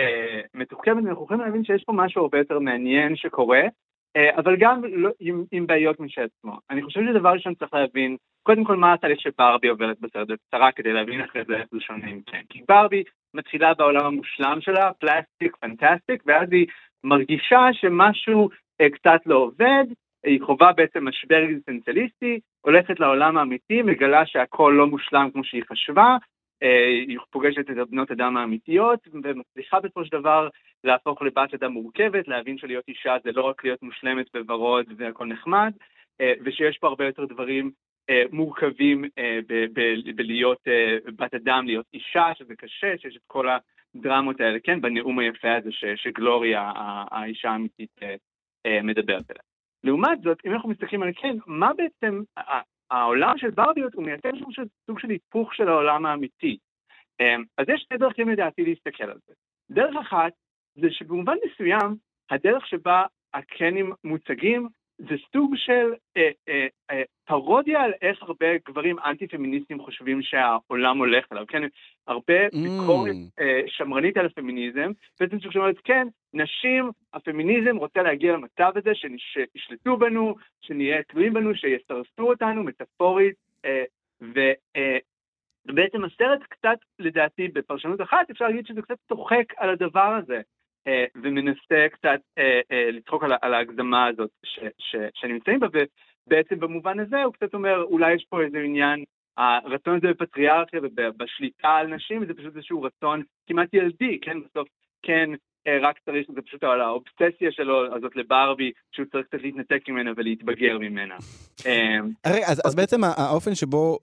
Speaker 5: אה, מתוחכמת, אנחנו יכולים להבין שיש פה משהו הרבה יותר מעניין שקורה, אה, אבל גם לא, עם, בעיות משל עצמו. אני חושב שדבר ראשון צריך להבין, קודם כל מה התהליך שברבי עוברת בסרט בקצרה, כדי להבין אחרי זה איך זה שונה עם כן. כי ברבי מתחילה בעולם המושלם שלה, פלסטיק, פנטסטיק, ואז היא מרגישה שמשהו אה, קצת לא עובד, היא חווה בעצם משבר אקזיסטנציאליסטי, הולכת לעולם האמיתי, מגלה שהכל לא מושלם כמו שהיא חשבה, אה, היא פוגשת את הבנות אדם האמיתיות, ומצליחה בסופו של דבר להפוך לבת אדם מורכבת, להבין שלהיות אישה זה לא רק להיות מושלמת בוורוד והכל נחמד, אה, ושיש פה הרבה יותר דברים מורכבים בלהיות בת אדם, להיות אישה, שזה קשה, שיש את כל הדרמות האלה, כן, בנאום היפה הזה שגלוריה, האישה האמיתית, אה, מדברת עליה. לעומת זאת, אם אנחנו מסתכלים על כן, מה בעצם העולם של ברביות הוא מייצר של סוג של היפוך של העולם האמיתי. אה, אז יש שתי דרכים לדעתי להסתכל על זה. דרך אחת זה שבמובן מסוים הדרך שבה הקנים מוצגים זה סוג של אה, אה, אה, פרודיה על איך הרבה גברים אנטי-פמיניסטים חושבים שהעולם הולך אליו, כן? הרבה mm. ביקורת אה, שמרנית על הפמיניזם, בעצם שאומרת, כן, נשים, הפמיניזם רוצה להגיע למצב הזה שישלטו בנו, שנהיה תלויים בנו, שיסרסו אותנו, מטאפורית, אה, ובעצם אה, הסרט קצת, לדעתי, בפרשנות אחת, אפשר להגיד שזה קצת צוחק על הדבר הזה. אה, ומנסה קצת אה, אה, לצחוק על ההגזמה הזאת שנמצאים בה, ובעצם במובן הזה הוא קצת אומר, אולי יש פה איזה עניין, הרצון הזה בפטריארכיה ובשליטה על נשים, זה פשוט איזשהו רצון כמעט ילדי, כן, בסוף כן רק צריך, זה פשוט על האובססיה שלו הזאת לברבי, שהוא צריך קצת להתנתק ממנה ולהתבגר ממנה. [LAUGHS]
Speaker 1: הרי, אז, אז בעצם האופן שבו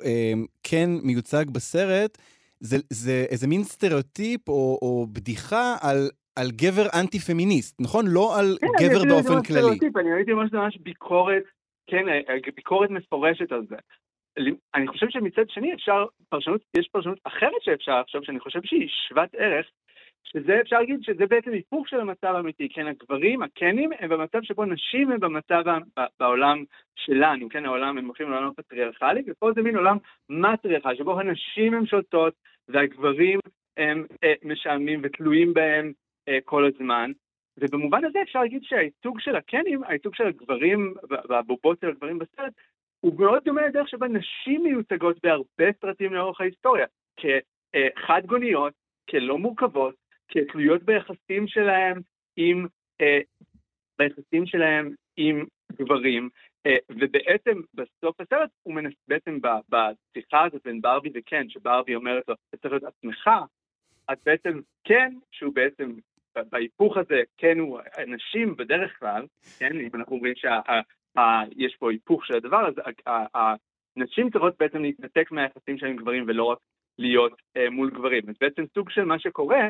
Speaker 1: כן מיוצג בסרט, זה, זה איזה מין סטריאוטיפ או, או בדיחה על על גבר אנטי-פמיניסט, נכון? לא על כן, גבר באופן כללי. סטריאוטיפ,
Speaker 5: אני ראיתי ממש ממש ביקורת, כן, אה, אה, ביקורת מפורשת על זה. אני חושב שמצד שני אפשר, פרשנות, יש פרשנות אחרת שאפשר לחשוב, שאני חושב שהיא שוות ערך, שזה אפשר להגיד שזה בעצם היפוך של המצב האמיתי, כן, הגברים, הקנים, הם במצב שבו נשים הם במצב בעולם שלנו, כן, העולם, הם הולכים לעולם הפטריארכלי, ופה זה מין עולם מטריארכלי, שבו הנשים הן שולטות והגברים הם אה, משעממים ותלויים בהם אה, כל הזמן. ובמובן הזה אפשר להגיד שהייצוג של הקנים, הייצוג של הגברים והבובות של הגברים בסרט, הוא מאוד דומה לדרך שבה נשים מיוצגות בהרבה סרטים לאורך ההיסטוריה, כחד גוניות, כלא מורכבות, כתלויות ביחסים שלהם עם, אה, ביחסים שלהם עם גברים, אה, ובעצם בסוף הסרט הוא מנס... בעצם בשיחה הזאת בין ברבי וקן, שברבי אומרת לו, אתה צריך להיות עצמך, אז בעצם כן, שהוא בעצם בהיפוך הזה, כן הוא נשים בדרך כלל, כן, אם אנחנו אומרים שיש פה היפוך של הדבר, אז הנשים צריכות בעצם להתנתק מהיחסים שלהם עם גברים ולא רק להיות אה, מול גברים. אז בעצם סוג של מה שקורה,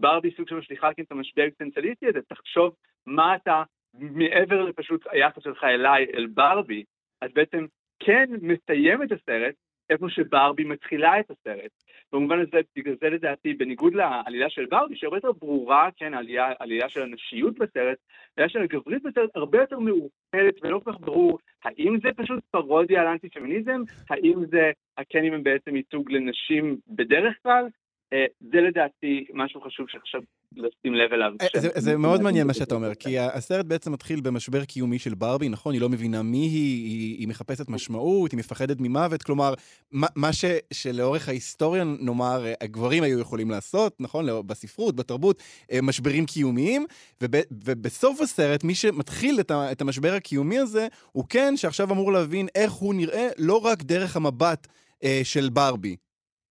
Speaker 5: ברבי סוג של משליכה את המשבר האקסטנציאליסטי הזה, תחשוב מה אתה, מעבר לפשוט היחס שלך אליי, אל ברבי, אז בעצם כן מסיים את הסרט איפה שברבי מתחילה את הסרט. במובן הזה, בגלל זה לדעתי, בניגוד לעלילה של ברבי, שהרבה יותר ברורה, כן, העלייה, העלייה של הנשיות בסרט, העלייה של הגברית בסרט הרבה יותר מאוחדת ולא כל כך ברור האם זה פשוט פרודיה על אנטי-פמיניזם, האם זה, הקנים הם בעצם ייצוג לנשים בדרך כלל, זה לדעתי משהו חשוב שעכשיו לשים לב אליו.
Speaker 1: אה, זה, זה מאוד מעניין מה שאתה אומר, כי הסרט בעצם מתחיל במשבר קיומי של ברבי, נכון? היא לא מבינה מי היא, היא, היא מחפשת משמעות, היא מפחדת ממוות, כלומר, מה, מה ש, שלאורך ההיסטוריה, נאמר, הגברים היו יכולים לעשות, נכון? בספרות, בתרבות, אה, משברים קיומיים, וב, ובסוף הסרט, מי שמתחיל את, ה, את המשבר הקיומי הזה, הוא כן שעכשיו אמור להבין איך הוא נראה לא רק דרך המבט אה, של ברבי.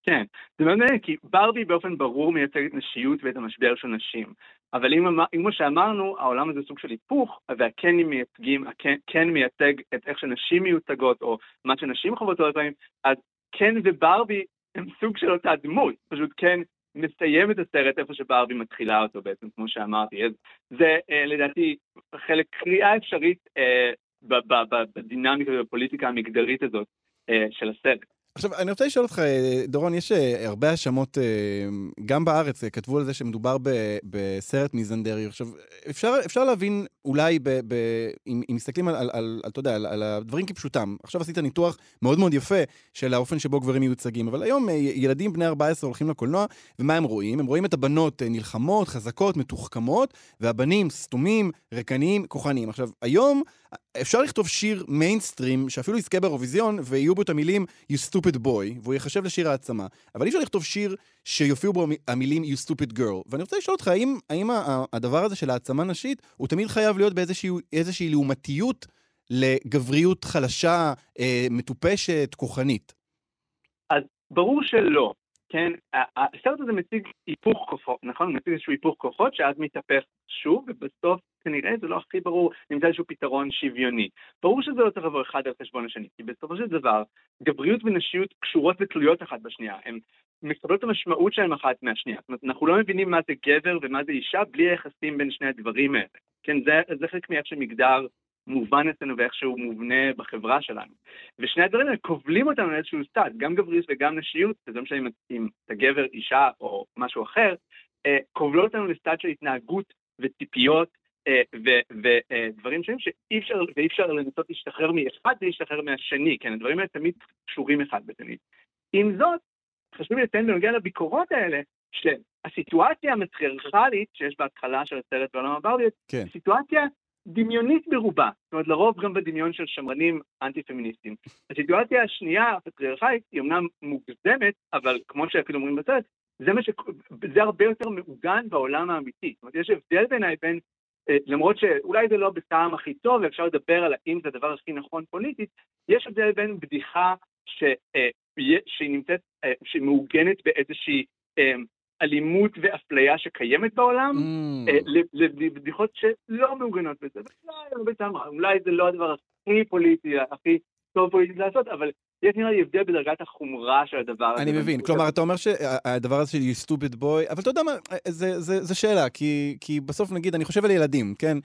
Speaker 5: כן, זה מאוד מעניין, כי ברבי באופן ברור מייצגת נשיות ואת המשבר של נשים. אבל אם, כמו שאמרנו, העולם הזה סוג של היפוך, והקנים מייצגים, הקן מייצג את איך שנשים מיוצגות, או מה שנשים חוות הרבה פעמים, אז קן וברבי הם סוג של אותה דמות, פשוט קן מסיים את הסרט איפה שברבי מתחילה אותו בעצם, כמו שאמרתי. אז זה אה, לדעתי חלק, קריאה אפשרית אה, בדינמיקה ובפוליטיקה המגדרית הזאת אה, של הסרט.
Speaker 1: עכשיו, אני רוצה לשאול אותך, דורון, יש אה, הרבה האשמות, אה, גם בארץ, אה, כתבו על זה שמדובר ב, בסרט מיזנדרי. עכשיו, אפשר, אפשר להבין אולי, ב, ב, אם, אם מסתכלים על, על, על, אתה יודע, על, על הדברים כפשוטם. עכשיו עשית ניתוח מאוד מאוד יפה של האופן שבו גברים מיוצגים, אבל היום ילדים בני 14 הולכים לקולנוע, ומה הם רואים? הם רואים את הבנות נלחמות, חזקות, מתוחכמות, והבנים סתומים, ריקניים, כוחניים. עכשיו, היום אפשר לכתוב שיר מיינסטרים שאפילו יזכה באירוויזיון ויהיו בו את המילים You stupid boy, והוא ייחשב לשיר העצמה. אבל אי אפשר לכתוב שיר שיופיעו בו המילים You stupid girl. ואני רוצה לשאול אותך, האם, האם הדבר הזה של העצמה נשית, הוא תמיד חייב להיות באיזושהי לעומתיות לגבריות חלשה, אה, מטופשת, כוחנית?
Speaker 5: אז ברור שלא. כן, הסרט הזה מציג היפוך כוחות, נכון? הוא מציג איזשהו היפוך כוחות שאז מתהפך שוב, ובסוף כנראה זה לא הכי ברור, נמצא איזשהו פתרון שוויוני. ברור שזה לא צריך לבוא אחד על חשבון השני, כי בסופו של דבר, גבריות ונשיות קשורות ותלויות אחת בשנייה. הן מקבלות את המשמעות שלהן אחת מהשנייה. זאת אומרת, אנחנו לא מבינים מה זה גבר ומה זה אישה בלי היחסים בין שני הדברים האלה. כן, זה, זה חלק מאיך שמגדר מובן אצלנו ואיך שהוא מובנה בחברה שלנו. ושני הדברים האלה כובלים אותנו לאיזשהו סטאט, גם גבריות וגם נשיות, וזה משנה אם אתה גבר, אישה או משהו אחר, אה, כובלות אותנו לסטאט של התנהגות וציפיות אה, ודברים שונים שאי אפשר, ואי אפשר לנסות להשתחרר מאחד ולהשתחרר מהשני, כן, הדברים האלה תמיד קשורים אחד בשני. עם זאת, חשוב לי לציין בנוגע לביקורות האלה, שהסיטואציה המטריארכלית שיש בהתחלה של הסרט בעולם הברדיות, כן. היא סיטואציה דמיונית ברובה, זאת אומרת לרוב גם בדמיון של שמרנים אנטי-פמיניסטים. הסיטואציה השנייה, הפטריארכלית, היא אמנם מוגזמת, אבל כמו שאפילו אומרים בסרט, זה, ש... זה הרבה יותר מעוגן בעולם האמיתי. זאת אומרת, יש הבדל בעיניי בין, אה, למרות שאולי זה לא בטעם הכי טוב, ואפשר לדבר על האם זה הדבר הכי נכון פוליטית, יש הבדל בין בדיחה ש... אה, שהיא נמצאת, אה, שמעוגנת באיזושהי אלימות ואפליה שקיימת בעולם, mm. אה, לבדיחות שלא מעוגנות בזה. אולי זה לא הדבר הכי פוליטי, הכי טוב פוליטית לעשות, אבל יש נראה לי הבדל בדרגת החומרה של הדבר הזה.
Speaker 1: אני מבין, כלומר, אתה אומר שהדבר הזה של you stupid boy, אבל אתה יודע מה, זה שאלה, כי בסוף נגיד, אני חושב על ילדים, כן?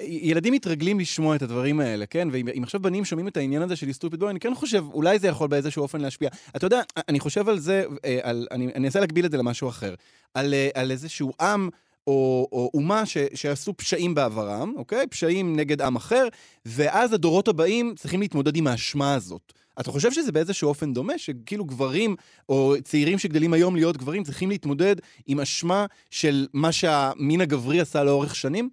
Speaker 1: ילדים מתרגלים לשמוע את הדברים האלה, כן? ואם עכשיו בנים שומעים את העניין הזה של סטופיד בוי, אני כן חושב, אולי זה יכול באיזשהו אופן להשפיע. אתה יודע, אני חושב על זה, אה, על, אני, אנסה להגביל את זה למשהו אחר. על, אה, על איזשהו עם או, או אומה ש, שעשו פשעים בעברם, אוקיי? פשעים נגד עם אחר, ואז הדורות הבאים צריכים להתמודד עם האשמה הזאת. אתה חושב שזה באיזשהו אופן דומה, שכאילו גברים, או צעירים שגדלים היום להיות גברים, צריכים להתמודד עם אשמה של מה שהמין הגברי עשה לאורך שנים?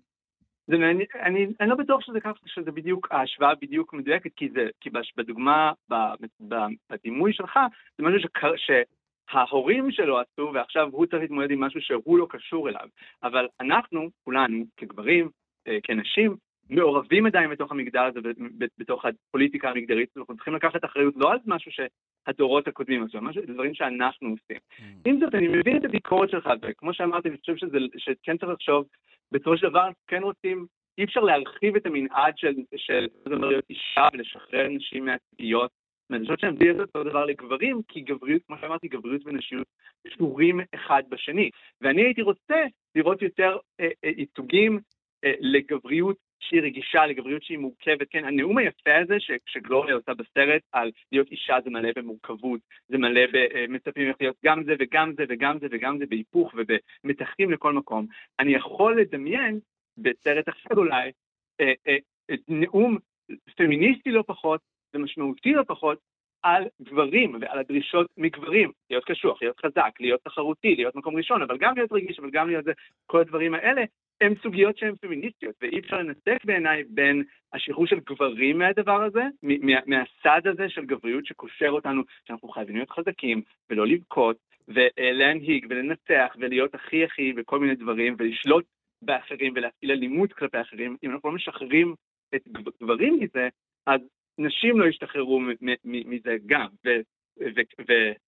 Speaker 5: זה מעניין, אני, אני לא בטוח שזה ככה, שזה בדיוק, ההשוואה בדיוק מדויקת, כי זה, כי בדוגמה, בדימוי שלך, זה משהו שקר, שההורים שלו עשו, ועכשיו הוא צריך להתמודד עם משהו שהוא לא קשור אליו. אבל אנחנו, כולנו, כגברים, אה, כנשים, מעורבים עדיין בתוך המגדר הזה, בתוך הפוליטיקה המגדרית, אנחנו צריכים לקחת אחריות לא על משהו שהדורות הקודמים עשו, משהו, דברים שאנחנו עושים. Mm. עם זאת, אני מבין את הביקורת שלך, וכמו שאמרתי, אני חושב שזה, שכן צריך לחשוב, בסופו של דבר כן רוצים, אי אפשר להרחיב את המנעד של, של, להיות אישה ולשחרר נשים מהציפיות. ואני חושב שאני מביא את אותו דבר לגברים, כי גבריות, כמו שאמרתי, גבריות ונשיות קשורים אחד בשני. ואני הייתי רוצה לראות יותר אה, אה, ייצוגים אה, לגבריות שהיא רגישה, לגבריות שהיא מורכבת. כן, הנאום היפה הזה שגלוריה עושה בסרט על להיות אישה זה מלא במורכבות, זה מלא במצפים איך להיות גם זה וגם זה וגם זה וגם זה בהיפוך ובמתחים לכל מקום. אני יכול לדמיין בסרט אחר אולי אה, אה, נאום פמיניסטי לא פחות ומשמעותי לא פחות על גברים ועל הדרישות מגברים, להיות קשוח, להיות חזק, להיות תחרותי, להיות מקום ראשון, אבל גם להיות רגיש, אבל גם להיות זה, כל הדברים האלה, הן סוגיות שהן פמיניסטיות, ואי אפשר לנתק בעיניי בין השחרור של גברים מהדבר הזה, מה, מהסד הזה של גבריות שקושר אותנו, שאנחנו חייבים להיות חזקים ולא לבכות, ולהנהיג ולנצח ולהיות הכי הכי וכל מיני דברים, ולשלוט באחרים ולהפעיל אלימות כלפי אחרים, אם אנחנו לא משחררים את גברים מזה, אז נשים לא ישתחררו מזה גם,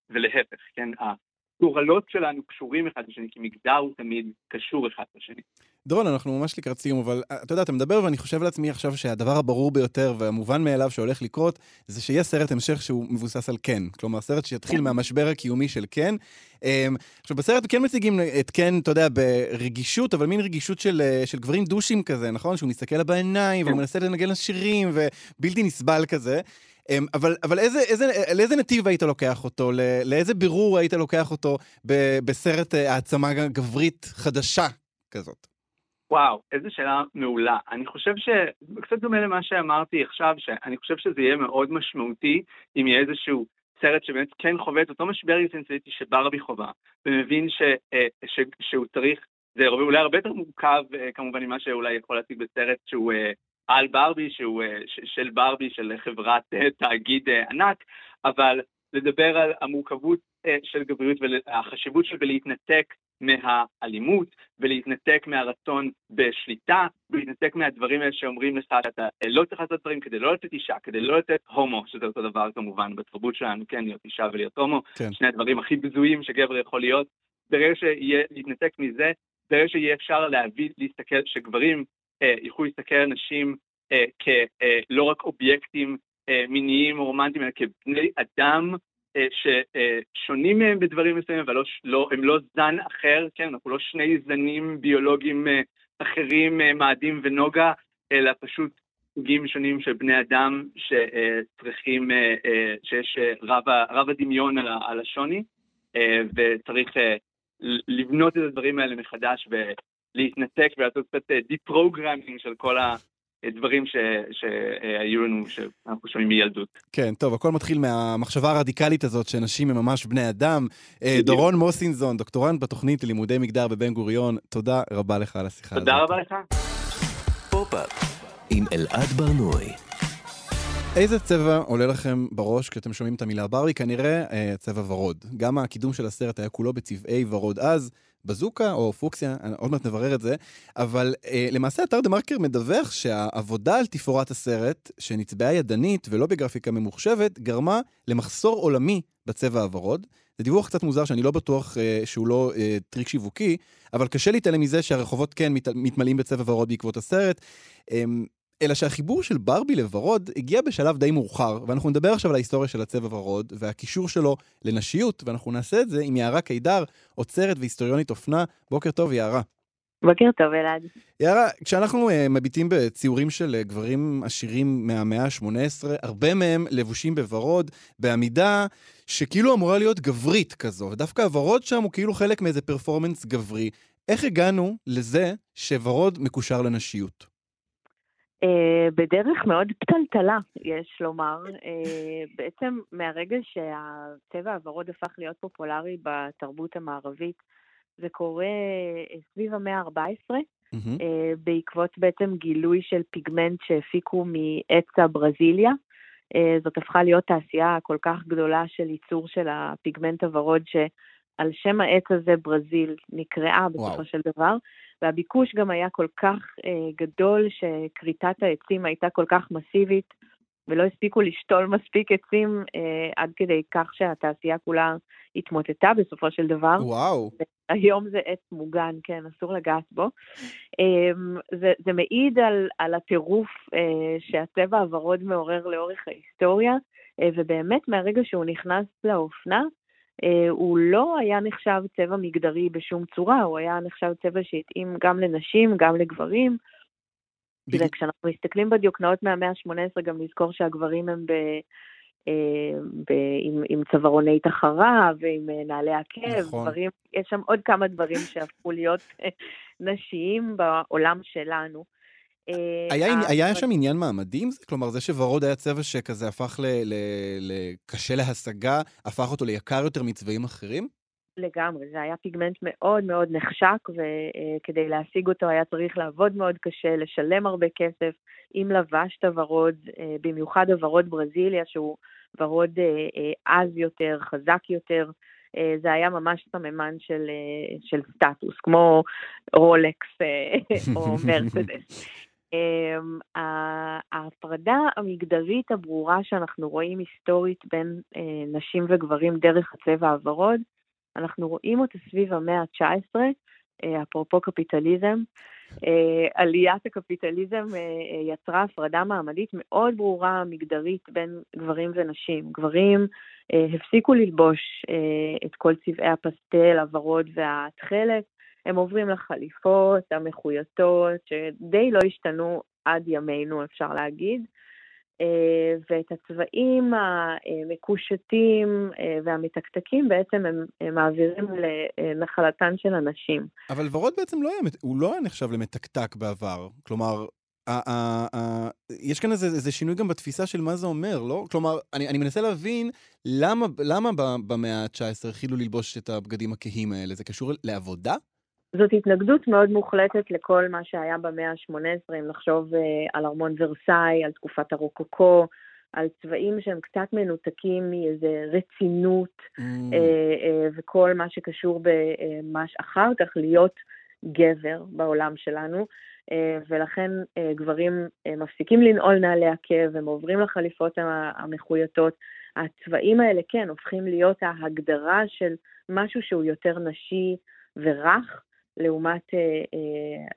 Speaker 5: ולהפך, כן? הגורלות שלנו קשורים אחד לשני, כי מגדר הוא תמיד קשור אחד לשני.
Speaker 1: דרון, אנחנו ממש לקראת סיום, אבל אה, אתה יודע, אתה מדבר ואני חושב לעצמי עכשיו שהדבר הברור ביותר והמובן מאליו שהולך לקרות, זה שיהיה סרט המשך שהוא מבוסס על כן. כלומר, סרט שיתחיל כן. מהמשבר הקיומי של כן. אמ, עכשיו, בסרט כן מציגים את כן, אתה יודע, ברגישות, אבל מין רגישות של, אה, של גברים דושים כזה, נכון? שהוא מסתכל לה בעיניים, והוא כן. מנסה לנגן לשירים, ובלתי נסבל כזה. אמ, אבל, אבל איזה, איזה, לאיזה נתיב היית לוקח אותו? לאיזה בירור היית לוקח אותו בסרט אה, העצמה גברית חדשה כזאת?
Speaker 5: וואו, איזו שאלה מעולה. אני חושב שקצת דומה למה שאמרתי עכשיו, שאני חושב שזה יהיה מאוד משמעותי אם יהיה איזשהו סרט שבאמת כן חווה את אותו משבר אינטנסיטי שברבי חווה, ומבין ש, אה, ש, שהוא צריך, זה אולי הרבה יותר מורכב אה, כמובן ממה שאולי יכול להציג בסרט שהוא אה, על ברבי, שהוא של ברבי, של חברת תאגיד ענק, אבל לדבר על המורכבות של גבריות והחשיבות של להתנתק מהאלימות ולהתנתק מהרצון בשליטה ולהתנתק מהדברים האלה שאומרים לך שאתה לא צריך לעשות דברים כדי לא לתת אישה, כדי לא לתת הומו, שזה אותו דבר כמובן בתרבות שלנו, כן, להיות אישה ולהיות הומו, כן. שני הדברים הכי בזויים שגבר יכול להיות. ברגע שיהיה להתנתק מזה, ברגע שיהיה אפשר להביא, להסתכל, שגברים אה, יוכלו להסתכל על נשים אה, כלא אה, רק אובייקטים אה, מיניים או רומנטיים, אלא כבני אדם אה, ששונים מהם בדברים מסוימים, אבל לא, לא, הם לא זן אחר, כן, אנחנו לא שני זנים ביולוגיים אה, אחרים, אה, מאדים ונוגה, אלא פשוט סוגים שונים של בני אדם שצריכים, שיש רב, רב הדמיון על השוני, וצריך לבנות את הדברים האלה מחדש ולהתנתק ולעשות קצת deprogramming של כל ה... דברים ש, שהיו לנו, שאנחנו שומעים מילדות.
Speaker 1: כן, טוב, הכל מתחיל מהמחשבה הרדיקלית הזאת שאנשים הם ממש בני אדם. אה, דורון מוסינזון, דוקטורנט בתוכנית ללימודי מגדר בבן גוריון, תודה רבה לך על השיחה
Speaker 5: הזאת. תודה רבה לך.
Speaker 2: עם אלעד ברנועי.
Speaker 1: איזה צבע עולה לכם בראש כשאתם שומעים את המילה ברבי? כנראה אה, צבע ורוד. גם הקידום של הסרט היה כולו בצבעי ורוד אז. בזוקה או פוקסיה, עוד מעט נברר את זה, אבל אה, למעשה אתר דה מרקר מדווח שהעבודה על תפאורת הסרט, שנצבעה ידנית ולא בגרפיקה ממוחשבת, גרמה למחסור עולמי בצבע הוורוד. זה דיווח קצת מוזר שאני לא בטוח אה, שהוא לא אה, טריק שיווקי, אבל קשה להתעלם מזה שהרחובות כן מת, מתמלאים בצבע ורוד בעקבות הסרט. אה, אלא שהחיבור של ברבי לוורוד הגיע בשלב די מאוחר, ואנחנו נדבר עכשיו על ההיסטוריה של הצבע ורוד, והקישור שלו לנשיות, ואנחנו נעשה את זה עם יערה קידר, עוצרת והיסטוריונית אופנה. בוקר טוב, יערה.
Speaker 6: בוקר טוב, אלעד.
Speaker 1: יאללה, כשאנחנו uh, מביטים בציורים של uh, גברים עשירים מהמאה ה-18, הרבה מהם לבושים בוורוד, בעמידה שכאילו אמורה להיות גברית כזו, ודווקא הוורוד שם הוא כאילו חלק מאיזה פרפורמנס גברי. איך הגענו לזה שוורוד מקושר לנשיות?
Speaker 6: Uh, בדרך מאוד פתלתלה, יש לומר. Uh, בעצם מהרגע שהצבע הוורוד הפך להיות פופולרי בתרבות המערבית, זה קורה uh, סביב המאה ה-14, mm-hmm. uh, בעקבות בעצם גילוי של פיגמנט שהפיקו מעץ הברזיליה. Uh, זאת הפכה להיות תעשייה כל כך גדולה של ייצור של הפיגמנט הוורוד, שעל שם העץ הזה ברזיל נקראה בסופו וואו. של דבר. והביקוש גם היה כל כך אה, גדול, שכריתת העצים הייתה כל כך מסיבית, ולא הספיקו לשתול [LAUGHS] מספיק עצים אה, עד כדי כך שהתעשייה כולה התמוטטה בסופו של דבר.
Speaker 1: וואו.
Speaker 6: היום זה עץ מוגן, כן, אסור לגעת בו. אה, זה, זה מעיד על, על הטירוף אה, שהצבע הוורוד מעורר לאורך ההיסטוריה, אה, ובאמת מהרגע שהוא נכנס לאופנה, הוא לא היה נחשב צבע מגדרי בשום צורה, הוא היה נחשב צבע שהתאים גם לנשים, גם לגברים. בג... וכשאנחנו מסתכלים בדיוקנאות מהמאה ה-18, גם נזכור שהגברים הם ב... אה, ב... עם, עם צווארוני תחרה ועם אה, נעלי עקב, נכון. דברים, יש שם עוד כמה דברים שהפכו להיות נשיים בעולם שלנו.
Speaker 1: אה, היה, היה שם עניין מעמדי עם זה? כלומר, זה שוורוד היה צבע שכזה הפך לקשה להשגה, הפך אותו ליקר יותר מצבעים אחרים?
Speaker 6: לגמרי, זה היה פיגמנט מאוד מאוד נחשק, וכדי אה, להשיג אותו היה צריך לעבוד מאוד קשה, לשלם הרבה כסף. אם לבשת ורוד, אה, במיוחד הוורוד ברזיליה, שהוא ורוד עז יותר, חזק יותר, זה היה ממש סממן של, של סטטוס, כמו רולקס [LAUGHS] או מרצדס. [LAUGHS] Um, ההפרדה המגדרית הברורה שאנחנו רואים היסטורית בין uh, נשים וגברים דרך הצבע הוורוד, אנחנו רואים אותה סביב המאה ה-19, uh, אפרופו קפיטליזם. Uh, עליית הקפיטליזם יצרה הפרדה מעמדית מאוד ברורה מגדרית בין גברים ונשים. גברים הפסיקו ללבוש את כל צבעי הפסטל, הוורוד והתכלת, הם עוברים לחליפות המחויטות, שדי לא השתנו עד ימינו, אפשר להגיד. אה, ואת הצבעים המקושטים אה, והמתקתקים בעצם הם, הם מעבירים לנחלתן של הנשים.
Speaker 1: אבל ורוד בעצם לא היה, הוא לא היה נחשב למתקתק בעבר. כלומר, יש כאן איזה, איזה שינוי גם בתפיסה של מה זה אומר, לא? כלומר, אני, אני מנסה להבין למה, למה במאה ה-19 החילו ללבוש את הבגדים הכהים האלה. זה קשור לעבודה?
Speaker 6: זאת התנגדות מאוד מוחלטת לכל מה שהיה במאה ה-18, אם נחשוב uh, על ארמון ורסאי, על תקופת הרוקוקו, על צבעים שהם קצת מנותקים מאיזה רצינות mm. uh, uh, וכל מה שקשור במה אחר כך להיות גבר בעולם שלנו. ולכן גברים מפסיקים לנעול נעלי עקב, הם עוברים לחליפות המחויטות. הצבעים האלה, כן, הופכים להיות ההגדרה של משהו שהוא יותר נשי ורך, לעומת, אה,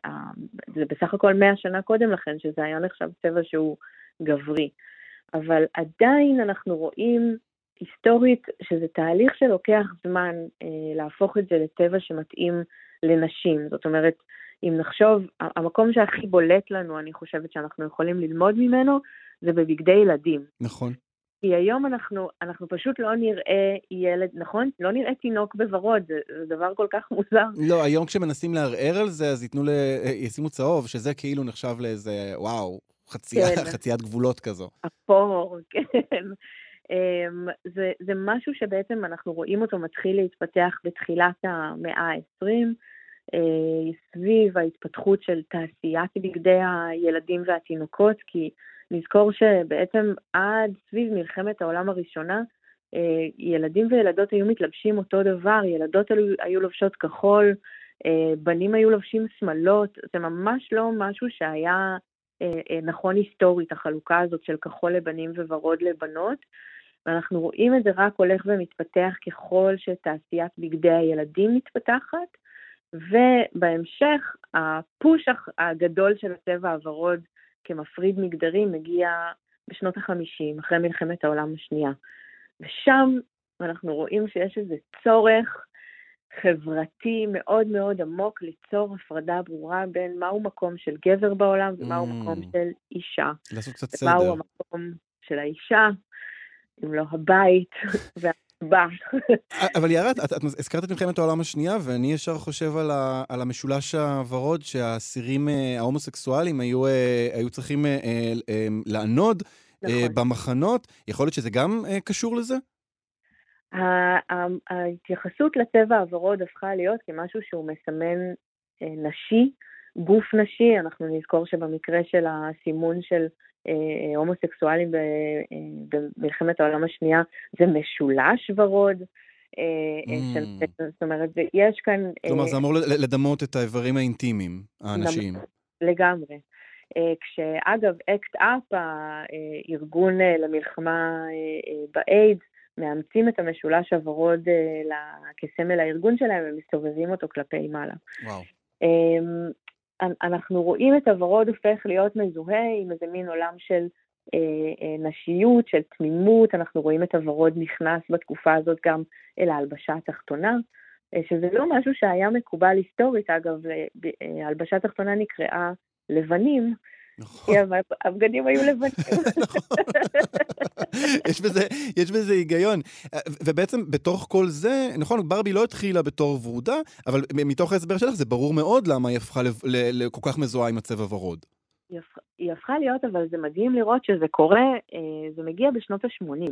Speaker 6: אה, זה בסך הכל 100 שנה קודם לכן, שזה היה נחשב צבע שהוא גברי. אבל עדיין אנחנו רואים היסטורית שזה תהליך שלוקח זמן אה, להפוך את זה לצבע שמתאים לנשים. זאת אומרת, אם נחשוב, המקום שהכי בולט לנו, אני חושבת שאנחנו יכולים ללמוד ממנו, זה בבגדי ילדים.
Speaker 1: נכון.
Speaker 6: כי היום אנחנו, אנחנו פשוט לא נראה ילד, נכון? לא נראה תינוק בוורוד, זה, זה דבר כל כך מוזר.
Speaker 1: לא, היום כשמנסים לערער על זה, אז ייתנו ל... ישימו צהוב, שזה כאילו נחשב לאיזה, וואו, חצייה, כן. חציית גבולות כזו.
Speaker 6: אפור, [LAUGHS] כן. אמ, זה, זה משהו שבעצם אנחנו רואים אותו מתחיל להתפתח בתחילת המאה ה-20, אה, סביב ההתפתחות של תעשיית בגדי הילדים והתינוקות, כי נזכור שבעצם עד סביב מלחמת העולם הראשונה, אה, ילדים וילדות היו מתלבשים אותו דבר, ילדות היו, היו לובשות כחול, אה, בנים היו לובשים שמלות, זה ממש לא משהו שהיה אה, נכון היסטורית, החלוקה הזאת של כחול לבנים וורוד לבנות, ואנחנו רואים את זה רק הולך ומתפתח ככל שתעשיית בגדי הילדים מתפתחת, ובהמשך הפוש הגדול של הצבע הוורוד כמפריד מגדרי מגיע בשנות החמישים, אחרי מלחמת העולם השנייה. ושם אנחנו רואים שיש איזה צורך חברתי מאוד מאוד עמוק ליצור הפרדה ברורה בין מהו מקום של גבר בעולם ומהו
Speaker 1: Mm.
Speaker 6: מקום של אישה.
Speaker 1: לעשות קצת
Speaker 6: ומהו
Speaker 1: סדר.
Speaker 6: המקום של האישה, אם לא הבית [LAUGHS] והמטבח.
Speaker 1: אבל יערה, את, את, הזכרת את מלחמת העולם השנייה, ואני ישר חושב על, ה, על המשולש הוורוד שהאסירים אה, ההומוסקסואלים היו, אה, היו צריכים אה, לענוד
Speaker 6: נכון.
Speaker 1: במחנות. יכול להיות שזה גם קשור לזה?
Speaker 6: ההתייחסות לצבע הוורוד הפכה להיות כמשהו שהוא מסמן נשי, גוף נשי. אנחנו נזכור שבמקרה של הסימון של הומוסקסואלים ב- אה, במלחמת העולם השנייה, זה משולש ורוד. אה, אה,
Speaker 1: Mm.
Speaker 6: זאת אומרת, יש כאן... אה,
Speaker 1: כלומר, זה אמור לדמות את האיברים האינטימיים, הנשיים.
Speaker 6: לגמרי. אה, כשאגב, ACT UP, הארגון אה, למלחמה אה, אה, באיידס, מאמצים את המשולש הוורוד אה, כסמל הארגון שלהם ומסתובבים אותו כלפי מעלה.
Speaker 1: וואו.
Speaker 6: אנ- אנחנו רואים את הוורוד הופך להיות מזוהה עם איזה מין עולם של אה, אה, נשיות, של תמימות, אנחנו רואים את הוורוד נכנס בתקופה הזאת גם אל ההלבשה התחתונה, אה, שזה לא משהו שהיה מקובל היסטורית, אגב, ההלבשה התחתונה נקראה לבנים,
Speaker 1: נכון.
Speaker 6: כי המ- הבגדים היו לבנים. [LAUGHS]
Speaker 1: נכון. יש בזה, יש בזה היגיון. ו- ובעצם בתוך כל זה, נכון, ברבי לא התחילה בתור ורודה, אבל מתוך ההסבר שלך זה ברור מאוד למה היא הפכה לכל כך מזוהה עם הצבע ורוד.
Speaker 6: היא הפכה- היא להיות, אבל זה מדהים לראות שזה קורה, אה, זה מגיע בשנות ה-80.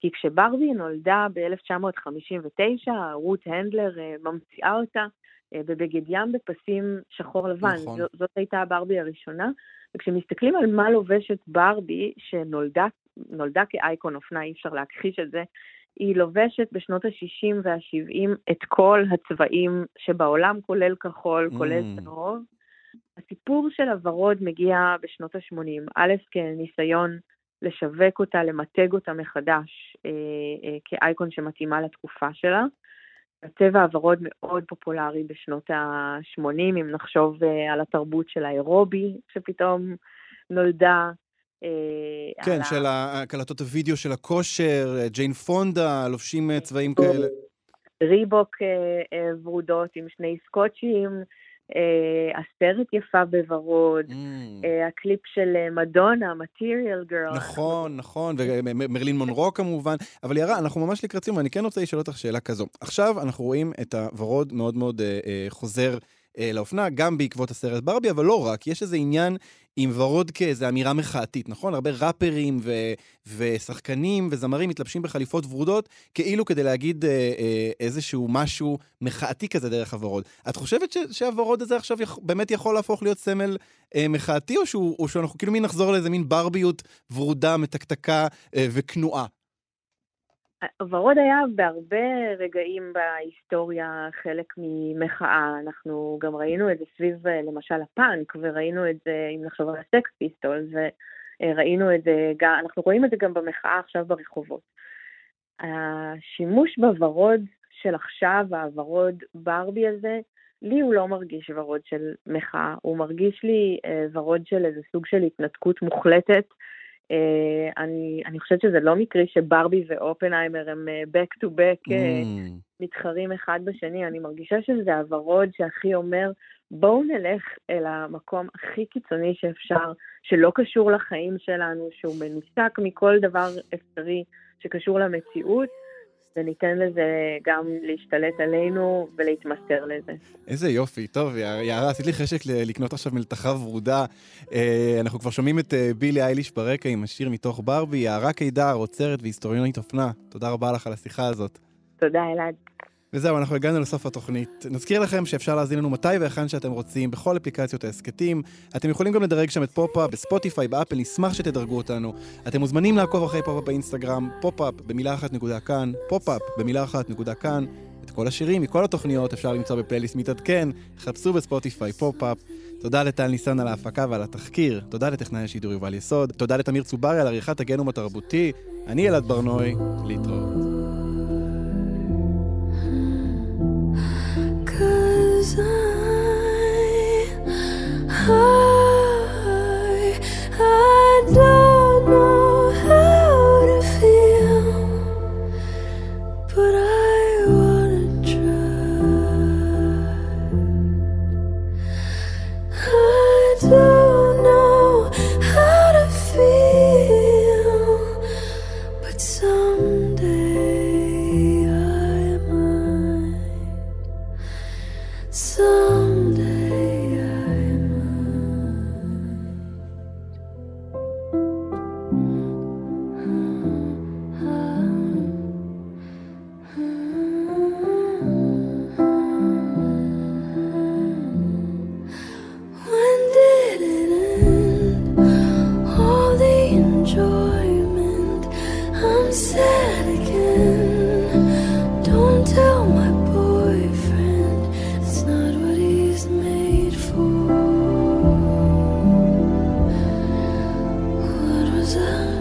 Speaker 6: כי כשברבי נולדה ב-1959, רות הנדלר אה, ממציאה אותה אה, בבגד ים בפסים שחור לבן.
Speaker 1: נכון.
Speaker 6: זו- זאת הייתה הברבי הראשונה. וכשמסתכלים על מה לובשת ברבי, שנולדה נולדה כאייקון אופנה, אי אפשר להכחיש את זה, היא לובשת בשנות ה-60 וה-70 את כל הצבעים שבעולם, כולל כחול, כולל
Speaker 1: Mm.
Speaker 6: צהוב. הסיפור של הוורוד מגיע בשנות ה-80, א', כניסיון לשווק אותה, למתג אותה מחדש אה, אה, כאייקון שמתאימה לתקופה שלה. הצבע הוורוד מאוד פופולרי בשנות ה-80, אם נחשוב אה, על התרבות של האירובי שפתאום נולדה. אה,
Speaker 1: כן,
Speaker 6: ה-
Speaker 1: של הקלטות הוידאו של הכושר, אה, ג'יין פונדה, לובשים צבעים כאלה.
Speaker 6: Reebok ורודות עם שני סקוטשים, אה, הסרט יפה בוורוד,
Speaker 1: Mm.
Speaker 6: אה, הקליפ של אה, מדונה, Material Girl.
Speaker 1: נכון, נכון, ומרלין מונרו כמובן. אבל יערה, אנחנו ממש לקראת סיום, ואני כן רוצה לשאול אותך שאלה כזו. עכשיו אנחנו רואים את הוורוד מאוד מאוד אה, אה, חוזר אה, לאופנה, גם בעקבות הסרט ברבי, אבל לא רק, יש איזה עניין עם ורוד כאיזו אמירה מחאתית, נכון? הרבה ראפרים ו- ושחקנים וזמרים מתלבשים בחליפות ורודות, כאילו כדי להגיד אה, אה, איזשהו משהו מחאתי כזה דרך הוורוד. את חושבת ש- שהוורוד הזה עכשיו יכ- באמת יכול להפוך להיות סמל אה, מחאתי, או, שהוא, או שאנחנו כאילו מין נחזור לאיזה מין ברביות ורודה, מתקתקה אה, וכנועה?
Speaker 6: ורוד היה בהרבה רגעים בהיסטוריה חלק ממחאה. אנחנו גם ראינו את זה סביב, למשל, הפאנק, וראינו את זה, אם נחשוב על הסקס פיסטולס, וראינו את זה, אנחנו רואים את זה גם במחאה עכשיו ברחובות. השימוש בוורוד של עכשיו, הוורוד ברבי הזה, לי הוא לא מרגיש ורוד של מחאה, הוא מרגיש לי אה, ורוד של איזה סוג של התנתקות מוחלטת. אה, אני, אני חושבת שזה לא מקרי שברבי ואופנהיימר הם אה, back to back אה,
Speaker 1: Mm.
Speaker 6: מתחרים אחד בשני, אני מרגישה שזה הוורוד שהכי אומר, בואו נלך אל המקום הכי קיצוני שאפשר, שלא קשור לחיים שלנו, שהוא מנותק מכל דבר אפשרי שקשור למציאות, וניתן לזה גם להשתלט עלינו ולהתמסר לזה.
Speaker 1: איזה יופי, טוב, יערה, עשית לי חשק לקנות עכשיו מלתחה ורודה. אה, אנחנו כבר שומעים את אה, בילי אייליש ברקע עם השיר מתוך ברבי. יערה קידר, עוצרת והיסטוריונית אופנה. תודה רבה לך על השיחה הזאת.
Speaker 6: תודה, אלעד.
Speaker 1: וזהו, אנחנו הגענו לסוף התוכנית. נזכיר לכם שאפשר להאזין לנו מתי והיכן שאתם רוצים, בכל אפליקציות ההסכתים. אתם יכולים גם לדרג שם את פופ-אפ בספוטיפיי, באפל, נשמח שתדרגו אותנו. אתם מוזמנים לעקוב אחרי פופ-אפ באינסטגרם, פופ-אפ במילה אחת נקודה כאן, פופ-אפ במילה אחת נקודה כאן. את כל השירים מכל התוכניות אפשר למצוא בפלייליסט מתעדכן, חפשו בספוטיפיי פופ-אפ. תודה לטל ניסן על ההפקה ועל התחקיר, תודה לטכנאי השידור יובל יסוד, תודה לתמיר צוברי על עריכת הגנום התרבותי, אני אלעד ברנוי, להתראות.
Speaker 7: sigh. Oh. 走